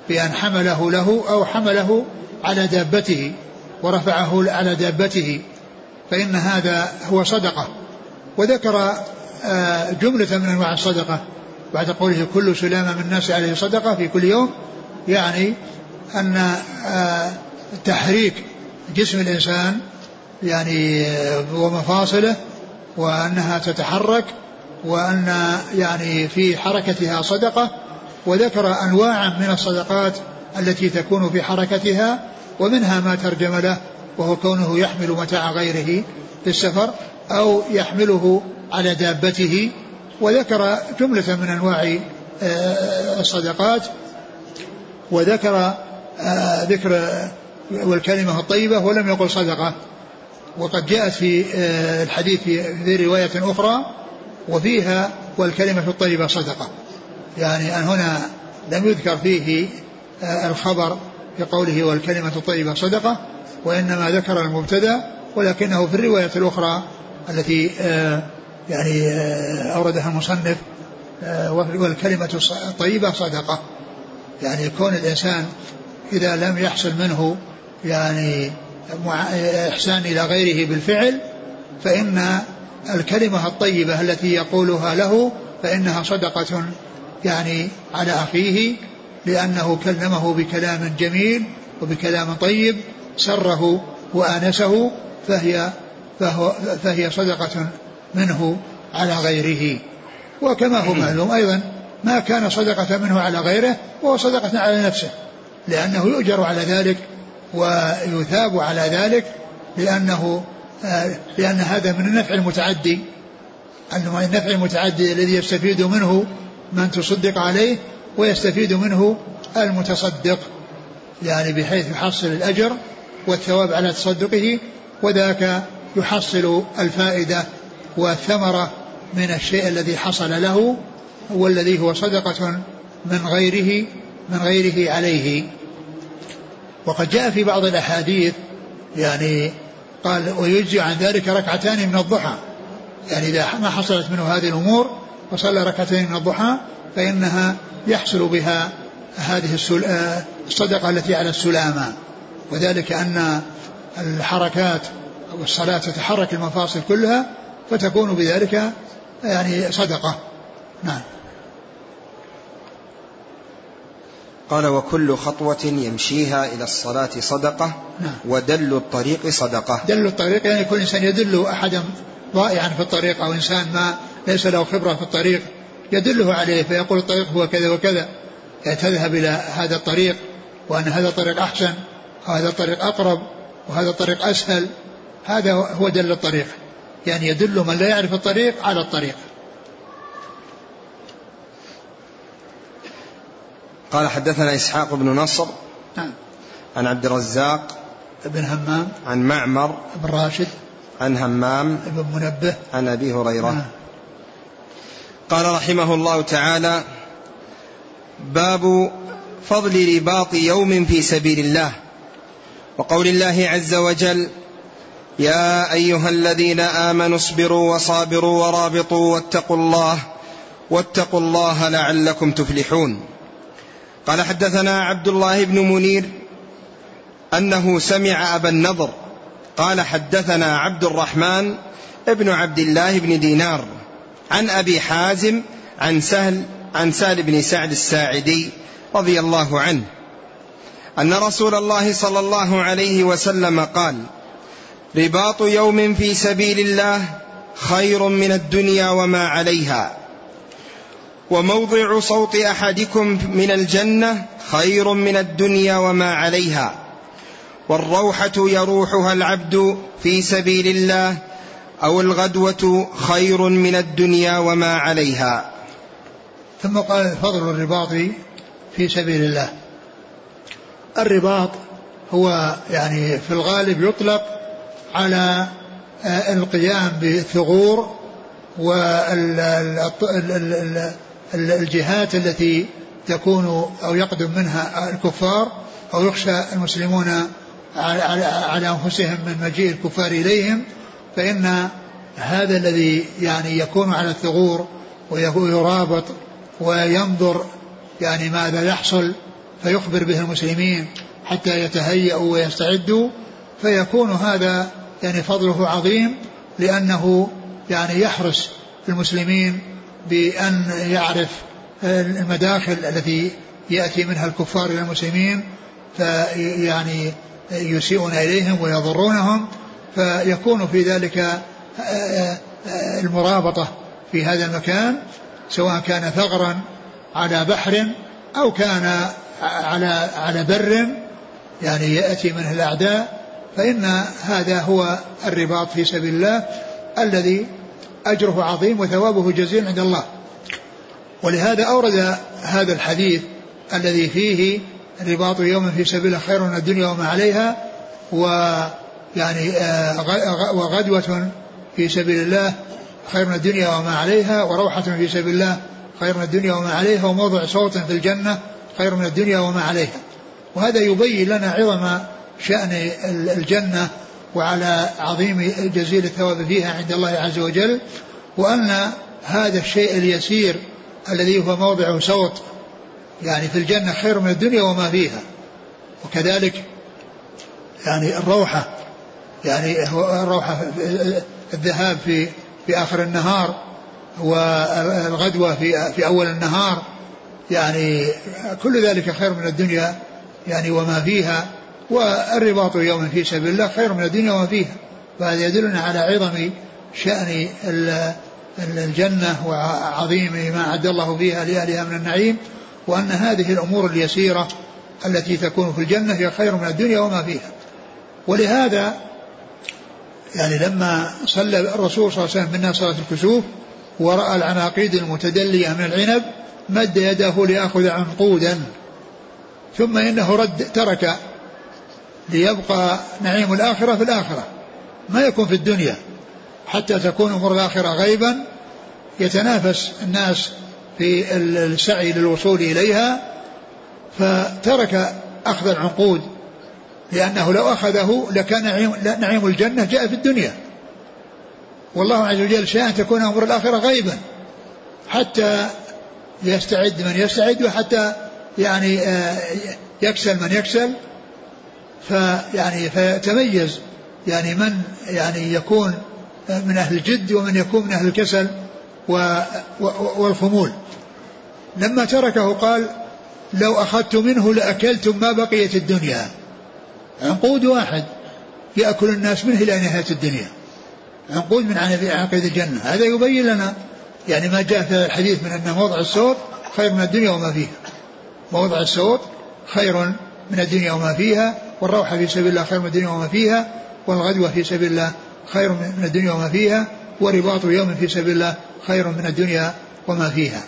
بأن حمله له أو حمله على دابته ورفعه على دابته فإن هذا هو صدقة. وذكر آه، جملة من أنواع الصدقة. بعد قوله كل سلامة من الناس عليه صدقة في كل يوم يعني أن آه، تحريك جسم الإنسان يعني ومفاصله وأنها تتحرك وأن يعني في حركتها صدقة وذكر أنواعا من الصدقات التي تكون في حركتها ومنها ما ترجم له وهو كونه يحمل متاع غيره في السفر أو يحمله على دابته. وذكر جملة من أنواع آه، الصدقات. وذكر آه، ذكر والكلمة الطيبة ولم يقل صدقة. وقد جاءت في آه، الحديث في رواية أخرى وفيها والكلمة الطيبة صدقة. يعني أن هنا لم يذكر فيه الخبر في قوله والكلمة الطيبة صدقة وإنما ذكر المبتدأ ولكنه في الرواية الأخرى التي يعني آه، أوردها المصنف آه، والكلمة الطيبة صدقة. يعني كون الإنسان إذا لم يحصل منه يعني إحسان إلى غيره بالفعل فإن الكلمة الطيبة التي يقولها له فإنها صدقة يعني على أخيه لأنه كلمه بكلام جميل وبكلام طيب سره وآنسه فهي فهو فهي صدقة منه على غيره. وكما هو معلوم أيضا ما كان صدقة منه على غيره وهو صدقة على نفسه لأنه يؤجر على ذلك ويثاب على ذلك لأنه آه، لأن هذا من النفع المتعدي أنه من النفع المتعدي الذي يستفيد منه من تصدق عليه ويستفيد منه المتصدق يعني بحيث يحصل الأجر والثواب على تصدقه وذاك يحصل الفائدة والثمرة من الشيء الذي حصل له والذي هو صدقة من غيره من غيره عليه. وقد جاء في بعض الأحاديث يعني قال ويجزي عن ذلك ركعتان من الضحى. يعني إذا ما حصلت منه هذه الأمور وصلى ركعتين من الضحى فإنها يحصل بها هذه الصدقة التي على السلامة. وذلك أن الحركات والصلاة تتحرك المفاصل كلها فتكون بذلك يعني صدقة. نعم. قال وكل خطوة يمشيها إلى الصلاة صدقة نعم. ودل الطريق صدقة. دل الطريق يعني كل إنسان يدل أحدا ضائعا في الطريق أو إنسان ما ليس له خبرة في الطريق يدله عليه فيقول الطريق هو كذا وكذا. يعني تذهب إلى هذا الطريق وأن هذا الطريق أحسن وهذا الطريق أقرب وهذا الطريق أسهل. هذا هو دل الطريق. يعني يدل من لا يعرف الطريق على الطريق. قال حدثنا إسحاق بن نصر نعم. عن عبد الرزاق بن همام. عن معمر بن راشد. عن همام بن منبه. عن أبي هريرة. نعم. قال رحمه الله تعالى باب فضل رباط يوم في سبيل الله. وقول الله عز وجل يا أيها الذين آمنوا اصبروا وصابروا ورابطوا واتقوا الله واتقوا الله لعلكم تفلحون. قال حدثنا عبد الله بن منير أنه سمع أبا النضر قال حدثنا عبد الرحمن ابن عبد الله بن دينار عن أبي حازم عن سهل عن سهل بن سعد الساعدي رضي الله عنه أن رسول الله صلى الله عليه وسلم قال رباط يوم في سبيل الله خير من الدنيا وما عليها. وموضع صوت أحدكم من الجنة خير من الدنيا وما عليها. والروحة يروحها العبد في سبيل الله أو الغدوة خير من الدنيا وما عليها. ثم قال فضل الرباط في سبيل الله. الرباط هو يعني في الغالب يطلق على آه، القيام بالثغور والجهات التي تكون أو يقدم منها الكفار أو يخشى المسلمون على أنفسهم من مجيء الكفار إليهم فإن هذا الذي يعني يكون على الثغور ويرابط وينظر يعني ماذا يحصل فيخبر به المسلمين حتى يتهيأوا ويستعدوا فيكون هذا يعني فضله عظيم لأنه يعني يحرس المسلمين بأن يعرف المداخل التي يأتي منها الكفار إلى المسلمين فيعني يسيئون إليهم ويضرونهم فيكون في ذلك المرابطة في هذا المكان سواء كان ثغرا على بحر أو كان على على بر يعني يأتي منه الأعداء فإن هذا هو الرباط في سبيل الله الذي أجره عظيم وثوابه جزيل عند الله. ولهذا أورد هذا الحديث الذي فيه رباط يوم في سبيل خير من الدنيا وما عليها ويعني آه، وغدوة في سبيل الله خير من الدنيا وما عليها وروحة في سبيل الله خير من الدنيا وما عليها وموضع صوت في الجنة خير من الدنيا وما عليها. وهذا يبين لنا عظم شأن الجنة وعلى عظيم جزيل الثواب فيها عند الله عز وجل وأن هذا الشيء اليسير الذي هو موضع صوت يعني في الجنة خير من الدنيا وما فيها. وكذلك يعني الروحة يعني الروحة الذهاب في في آخر النهار والغدوة في في أول النهار يعني كل ذلك خير من الدنيا يعني وما فيها. والرباط يوم في سبيل الله خير من الدنيا وما فيها. فهذا يدلنا على عظم شأن الجنة وعظيم ما أعد الله فيها لأهلها من النعيم وأن هذه الأمور اليسيرة التي تكون في الجنة هي خير من الدنيا وما فيها. ولهذا يعني لما صلى الرسول صلى الله عليه وسلم منا صلاة الكسوف ورأى العناقيد المتدلية من العنب مد يده ليأخذ عنقودا ثم إنه رد ترك ليبقى نعيم الآخرة في الآخرة ما يكون في الدنيا حتى تكون أمور الآخرة غيبا يتنافس الناس في السعي للوصول إليها. فترك أخذ العنقود لأنه لو أخذه لكان نعيم, نعيم الجنة جاء في الدنيا. والله عز وجل شاء أن تكون أمور الآخرة غيبا حتى يستعد من يستعد وحتى يعني آه، يكسل من يكسل. فيعني فيتميز يعني من يعني يكون من أهل الجد ومن يكون من أهل الكسل والخمول. لما تركه قال لو أخذت منه لأكلتم ما بقيت الدنيا. عنقود واحد يأكل الناس منه إلى نهاية الدنيا. عنقود من عناقيد الجنة. هذا يبين لنا يعني ما جاء في الحديث من أن موضع السوط خير من الدنيا وما فيها. موضع السوط خير من الدنيا وما فيها. والروحة في سبيل الله خير من الدنيا وما فيها والغدوة في سبيل الله خير من الدنيا وما فيها ورباط يوم في سبيل الله خير من الدنيا وما فيها.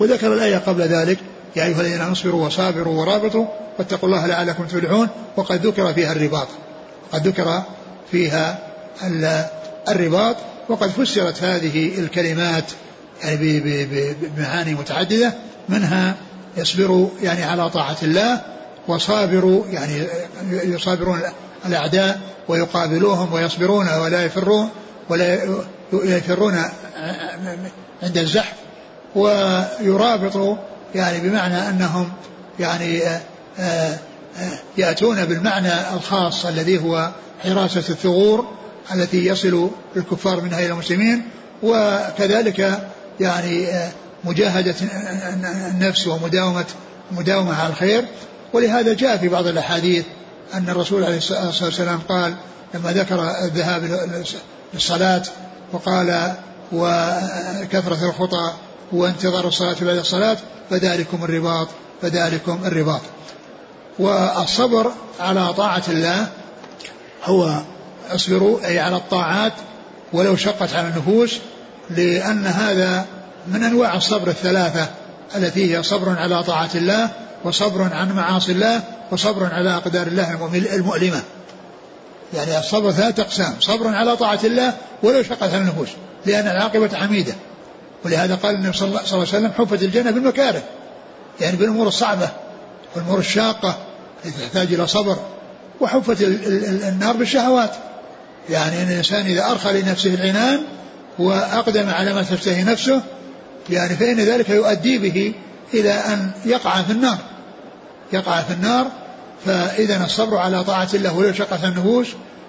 وذكر الآية قبل ذلك يا أيها الذين اصبروا وصابروا ورابطوا واتقوا الله لعلكم تفلحون وقد ذكر فيها الرباط. قد ذكر فيها الرباط وقد فسرت هذه الكلمات يعني بمعاني متعددة منها يصبروا يعني على طاعة الله وصابروا يعني يصابرون الأعداء ويقابلوهم ويصبرون ولا يفرون ولا يفرون عند الزحف ويرابطوا يعني بمعنى أنهم يعني يأتون بالمعنى الخاص الذي هو حراسة الثغور التي يصل الكفار منها إلى المسلمين وكذلك يعني مجاهدة النفس ومداومة مداومة على الخير ولهذا جاء في بعض الأحاديث أن الرسول عليه الصلاة والسلام قال لما ذكر الذهاب للصلاة وقال وكثرة الخطى وانتظار الصلاة بعد الصلاة فذلكم الرباط فذلكم الرباط. والصبر على طاعة الله هو اصبروا أي على الطاعات ولو شقت على النفوس لأن هذا من أنواع الصبر الثلاثة التي هي صبر على طاعة الله وصبر عن معاصي الله وصبر على أقدار الله المؤلمة. يعني الصبر ثلاثة أقسام. صبر على طاعة الله ولو شقت على النفوس لأن العاقبة حميدة ولهذا قال النبي صلى الله عليه وسلم حفت الجنة بالمكاره. يعني بالأمور الصعبة والأمور الشاقة التي تحتاج إلى صبر. وحفت النار بالشهوات. يعني أن الإنسان إذا أرخى لنفسه العنان وأقدم على ما تشتهي نفسه يعني فإن ذلك يؤدي به إلى أن يقع في النار. يقع في النار فإذا الصبر على طاعة الله ولو شقت النفوس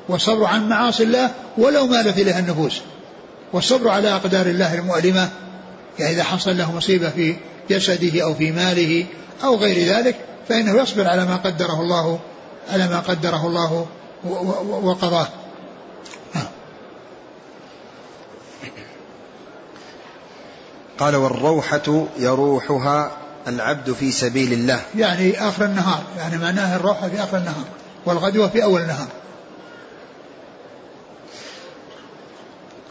والصبر عن معاصي الله ولو مالت إليها النفوس. والصبر على أقدار الله المؤلمة يعني إذا حصل له مصيبة في جسده أو في ماله أو غير ذلك فإنه يصبر على ما قدره الله على ما قدره الله وقضاه. قال والروحة يروحها العبد في سبيل الله يعني آخر النهار يعني معناها الروحة في آخر النهار والغدوة في أول النهار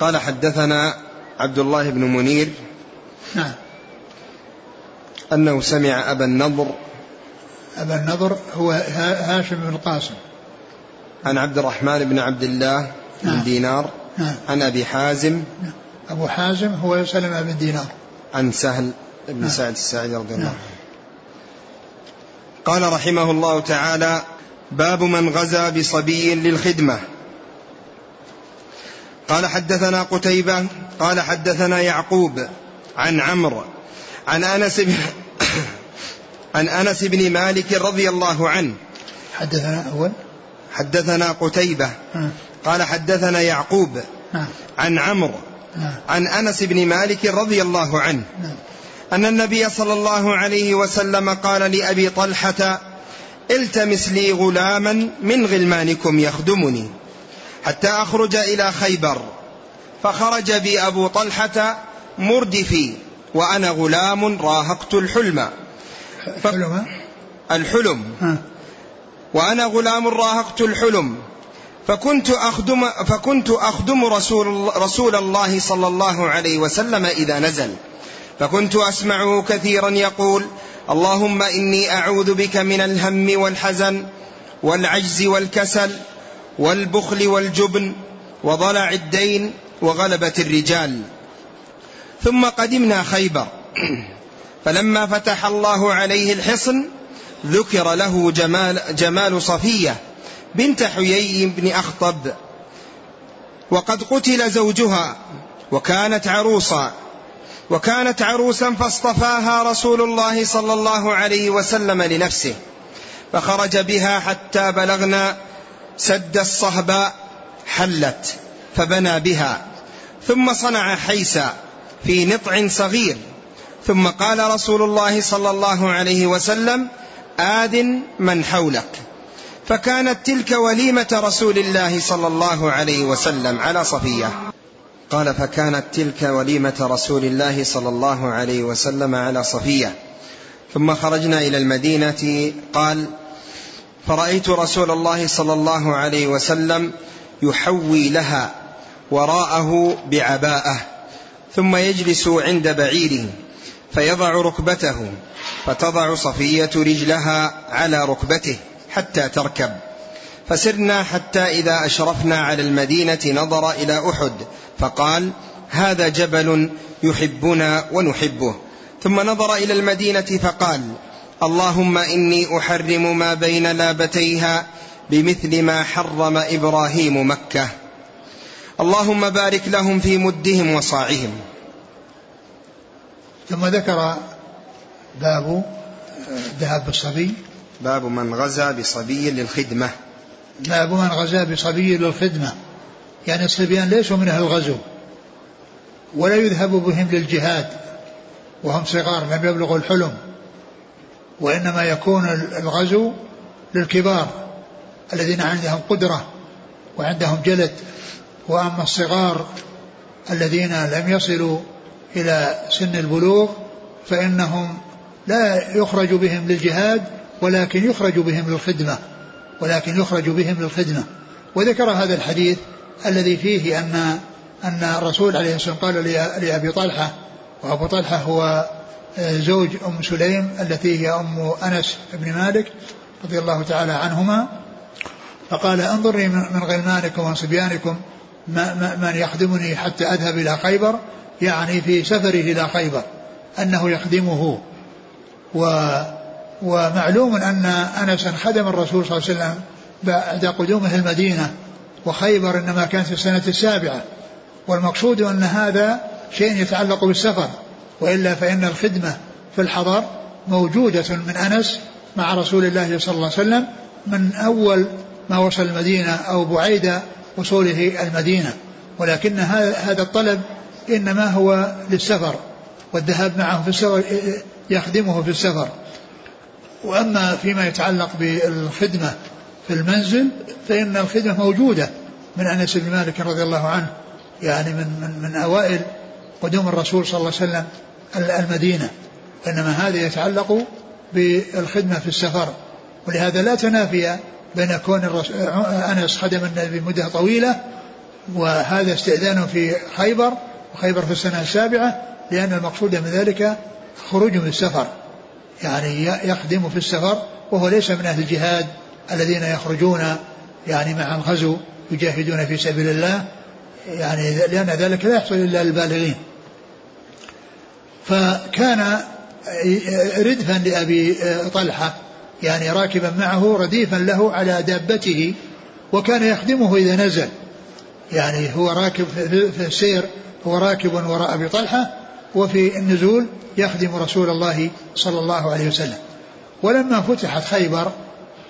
قال حدثنا عبد الله بن منير نعم أنه سمع أبا النضر أبا النضر هو هاشم بن القاسم عن عبد الرحمن بن عبد الله بن نعم. دينار نعم. عن أبي حازم نعم. أبو حازم هو سلمة بن دينار. عن سهل بن نعم. سعد الساعدي رضي الله نعم. عنه. قال رحمه الله تعالى باب من غزا بصبي للخدمة. قال حدثنا قتيبة قال حدثنا يعقوب عن عمرو عن أنس بن عن أنس بن مالك رضي الله عنه. حدثنا أول؟ حدثنا قتيبة. قال حدثنا يعقوب عن عمرو عن أنس بن مالك رضي الله عنه. أن النبي صلى الله عليه وسلم قال لأبي طلحة التمس لي غلاما من غلمانكم يخدمني حتى أخرج إلى خيبر فخرج بي أبو طلحة مردفي وأنا غلام راهقت الحلم. ف... حلم الحلم وأنا غلام راهقت الحلم. فكنت أخدم فكنت أخدم رسول رسول الله صلى الله عليه وسلم إذا نزل. فكنت أسمعه كثيرا يقول اللهم إني أعوذ بك من الهم والحزن والعجز والكسل والبخل والجبن وضلع الدين وغلبة الرجال. ثم قدمنا خيبر. فلما فتح الله عليه الحصن ذكر له جمال, جمال صفية. بنت حيي بن أخطب وقد قتل زوجها وكانت عروسا وكانت عروسا فاصطفاها رسول الله صلى الله عليه وسلم لنفسه فخرج بها حتى بلغنا سد الصهباء حلت فبنى بها ثم صنع حيسا في نطع صغير ثم قال رسول الله صلى الله عليه وسلم آذن من حولك. فكانت تلك وليمة رسول الله صلى الله عليه وسلم على صفية. قال فكانت تلك وليمة رسول الله صلى الله عليه وسلم على صفية. ثم خرجنا إلى المدينة. قال فرأيت رسول الله صلى الله عليه وسلم يحوي لها وراءه بعباءه ثم يجلس عند بعيره فيضع ركبته فتضع صفية رجلها على ركبته. حتى تركب. فسرنا حتى إذا أشرفنا على المدينة نظر إلى أحد فقال هذا جبل يحبنا ونحبه. ثم نظر إلى المدينة فقال اللهم إني أحرم ما بين لابتيها بمثل ما حرم إبراهيم مكة. اللهم بارك لهم في مدهم وصاعهم. ثم ذكر باب ذهب بالصبي باب من غزا بصبي للخدمة. باب من غزا بصبي للخدمة. يعني الصبيان ليسوا من أهل الغزو ولا يذهب بهم للجهاد وهم صغار لم يبلغوا الحلم وإنما يكون الغزو للكبار الذين عندهم قدرة وعندهم جلد. وأما الصغار الذين لم يصلوا إلى سن البلوغ فإنهم لا يخرج بهم للجهاد ولكن يخرج بهم للخدمة. ولكن يخرج بهم للخدمة. وذكر هذا الحديث الذي فيه أن أن الرسول عليه الصلاة والسلام قال لأبي طلحة وأبو طلحة هو آه، زوج أم سليم التي هي أم أنس بن مالك رضي الله تعالى عنهما. فقال انظري من غلمانكم وصبيانكم من يخدمني حتى أذهب إلى خيبر يعني في سفره إلى خيبر أنه يخدمه. و ومعلوم أن أنسا خدم الرسول صلى الله عليه وسلم بعد قدومه المدينة وخيبر إنما كانت في السنة السابعة. والمقصود أن هذا شيء يتعلق بالسفر وإلا فإن الخدمة في الحضر موجودة من أنس مع رسول الله صلى الله عليه وسلم من أول ما وصل المدينة أو بعيد وصوله المدينة. ولكن هذا الطلب إنما هو للسفر. والذهاب معه في السفر يخدمه في السفر. وأما فيما يتعلق بالخدمة في المنزل فإن الخدمة موجودة من أنس بن مالك رضي الله عنه يعني من, من, من أوائل قدوم الرسول صلى الله عليه وسلم المدينة. إنما هذا يتعلق بالخدمة في السفر. ولهذا لا تنافي بين كون أنس خدم النبي مدة طويلة وهذا استئذانه في خيبر وخيبر في السنة السابعة لأن المقصود من ذلك خروج من السفر. يعني يخدم في السفر وهو ليس من أهل الجهاد الذين يخرجون يعني مع الغزو يجاهدون في سبيل الله. يعني لأن ذلك لا يحصل إلا للبالغين. فكان ردفا لأبي طلحة يعني راكبا معه رديفا له على دابته وكان يخدمه إذا نزل. يعني هو راكب في السير هو راكب وراء أبي طلحة وفي النزول يخدم رسول الله صلى الله عليه وسلم. ولما فتحت خيبر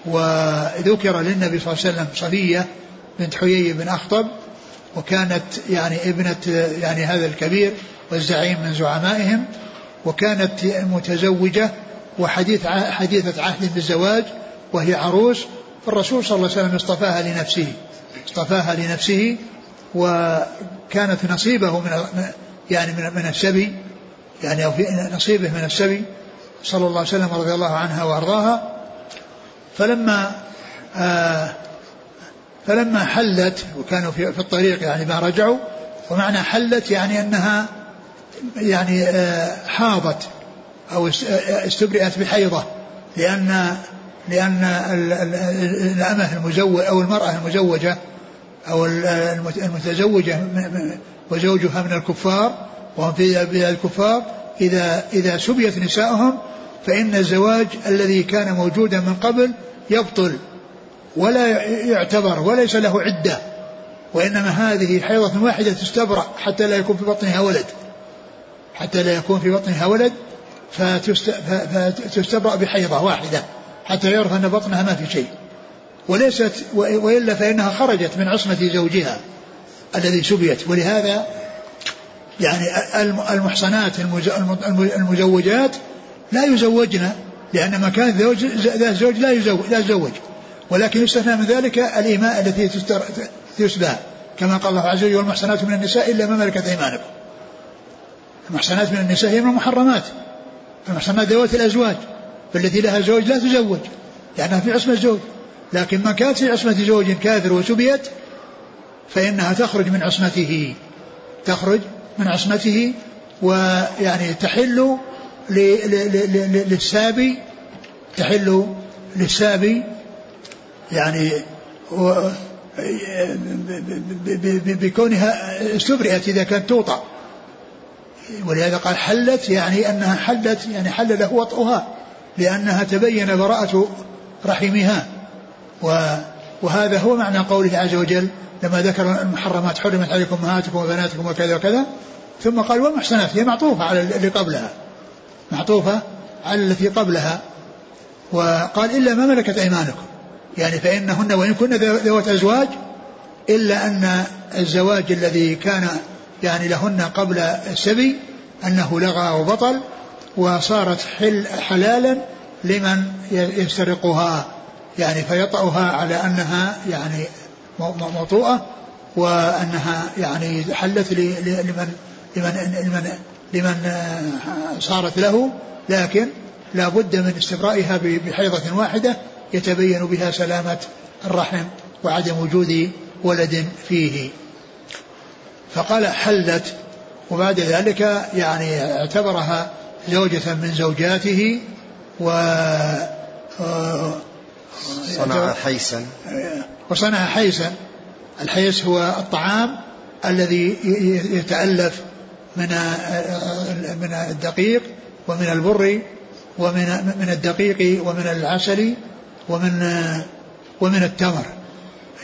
وذكر للنبي صلى الله عليه وسلم صفية بنت حيي بن أخطب وكانت يعني ابنة يعني هذا الكبير والزعيم من زعمائهم وكانت متزوجة وحديث حديثة عهد بالزواج وهي عروس الرسول صلى الله عليه وسلم اصطفاها لنفسه اصطفاها لنفسه وكانت نصيبه من يعني من من السبي يعني أو في نصيبه من السبي صلى الله عليه وسلم رضي الله عنها وأرضاها. فلما آه فلما حلت وكانوا في, في الطريق يعني ما رجعوا ومعنى حلت يعني أنها يعني آه حاضت أو استبرئت بحيضة لأن لأن الأمة المزوج أو المرأة المزوجة أو المتزوجة وزوجها من الكفار وهم في بلاد الكفار. إذا إذا سبيت نساؤهم فإن الزواج الذي كان موجودا من قبل يبطل ولا يعتبر وليس له عدة. وإنما هذه حيضة واحدة تستبرأ حتى لا يكون في بطنها ولد. حتى لا يكون في بطنها ولد فتستبرأ بحيضة واحدة حتى يعرف أن بطنها ما في شيء. وليست وإلا فإنها خرجت من عصمة زوجها. الذي سبيت ولهذا يعني المحصنات المزوجات لا يزوجن لأن مكان ذات زوج لا يزوج لا يزوج ولكن يستثنى من ذلك الإيماء التي تسبى. كما قال الله عز وجل والمحسنات من النساء إلا ما ملكت أيمانكم. المحسنات من النساء هي من المحرمات. المحسنات ذوات الأزواج فالتي لها زوج لا تزوج لأنها في عصمة الزوج لكن ما كانت في عصمة زوج كافر وسبيت فإنها تخرج من عصمته تخرج من عصمته ويعني تحل للسابي تحل للسابي يعني بكونها استبرئت إذا كانت توطأ. ولهذا قال حلت يعني أنها حلت يعني حل له وطئها لأنها تبين براءة رحمها. وهذا هو معنى قوله عز وجل لما ذكر المحرمات حرمت عليكم امهاتكم وبناتكم وكذا وكذا ثم قال والمحسنات هي معطوفة على اللي قبلها. معطوفة على التي قبلها. وقال إلا ما ملكت أيمانكم. يعني فإنهن وإن كن ذوات أزواج إلا أن الزواج الذي كان يعني لهن قبل السبي أنه لغى وبطل وصارت حل حلالا لمن يسترقها. يعني فيطأها على أنها يعني موطوءة وأنها يعني حلت لمن لمن لمن لمن صارت له لكن لا بد من استبرائها بحيضة واحدة يتبين بها سلامة الرحم وعدم وجود ولد فيه. فقال حلت وبعد ذلك يعني اعتبرها زوجة من زوجاته و صنع حيسا. وصنع حيسا. الحيس هو الطعام الذي يتألف من من الدقيق ومن البر ومن من الدقيق ومن العسل ومن ومن التمر.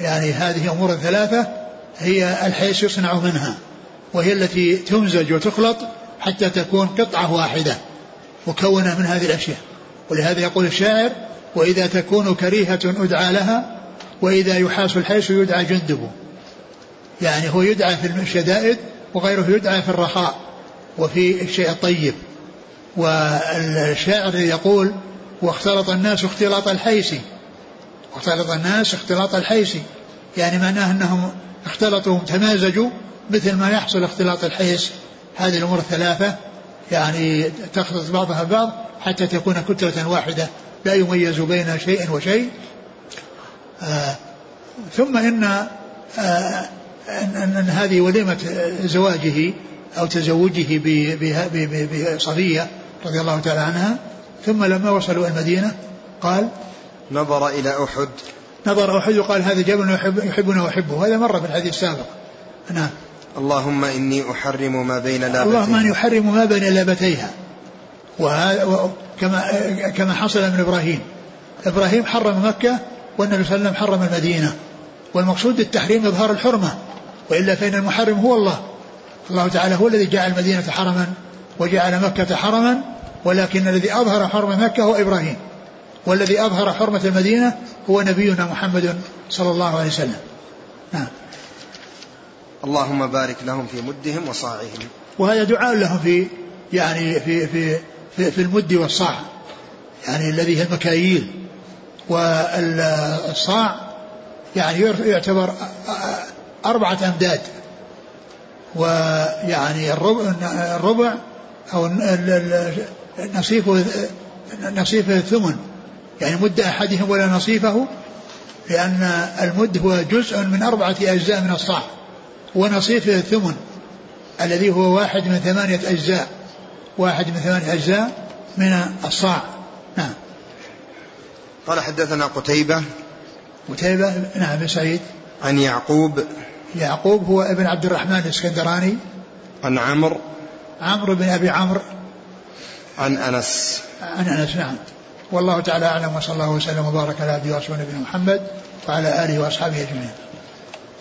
يعني هذه أمور ثلاثة هي الحيس يصنع منها وهي التي تمزج وتخلط حتى تكون قطعة واحدة مكونة من هذه الأشياء. ولهذا يقول الشاعر وإذا تكون كريهة أدعى لها وإذا يحاس الحيس يدعى جندب يعني هو يدعى في الشدائد وغيره يدعى في الرخاء وفي الشيء الطيب. والشاعر يقول واختلط الناس اختلاط الحيس. واختلط الناس اختلاط الحيس. يعني معناه أنهم اختلطوا تمازجوا مثل ما يحصل اختلاط الحيس. هذه الأمور الثلاثة يعني تختلط بعضها ببعض حتى تكون كتلة واحدة. لا يميز بين شيء وشيء. آه ثم إن آه أن, أن هذه وليمة زواجه أو تزوجه بصفية رضي الله تعالى عنها. ثم لما وصلوا المدينة قال نظر إلى أحد. نظر أحد وقال هذا جبل يحب يحبنا وأحبه. هذا مر في الحديث السابق. نعم. اللهم إني أحرم ما بين لابتيها. اللهم إني أحرم ما بين لابتيها. كما كما حصل من إبراهيم. إبراهيم حرم مكة والنبي صلى الله عليه وسلم حرم المدينة. والمقصود التحريم إظهار الحرمة. وإلا فإن المحرم هو الله. الله تعالى هو الذي جعل المدينة حرما وجعل مكة حرما ولكن الذي أظهر حرم مكة هو إبراهيم. والذي أظهر حرمة المدينة هو نبينا محمد صلى الله عليه وسلم. نعم. اللهم بارك لهم في مدهم وصاعهم. وهذا دعاء لهم في يعني في في في, في المد والصاع. يعني الذي هي المكاييل. والصاع يعني يعتبر أربعة أمداد. ويعني الربع, الربع أو نصيفه نصيفه الثمن. يعني مد أحدهم ولا نصيفه لأن المد هو جزء من أربعة أجزاء من الصاع. ونصيفه الثمن الذي هو واحد من ثمانية أجزاء. واحد من ثمانية أجزاء من الصاع. نعم. قال حدثنا قتيبة. قتيبة نعم بن سعيد. عن يعقوب. يعقوب هو ابن عبد الرحمن الإسكندراني. عن عمرو. عمرو بن أبي عمرو. عن أنس. عن أنس نعم. والله تعالى أعلم وصلى الله وسلم وبارك على عبده ورسوله نبينا محمد وعلى آله وأصحابه أجمعين.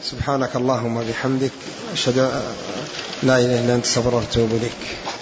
سبحانك اللهم وبحمدك أشهد لا إله إلا أنت أستغفرك وأتوب إليك.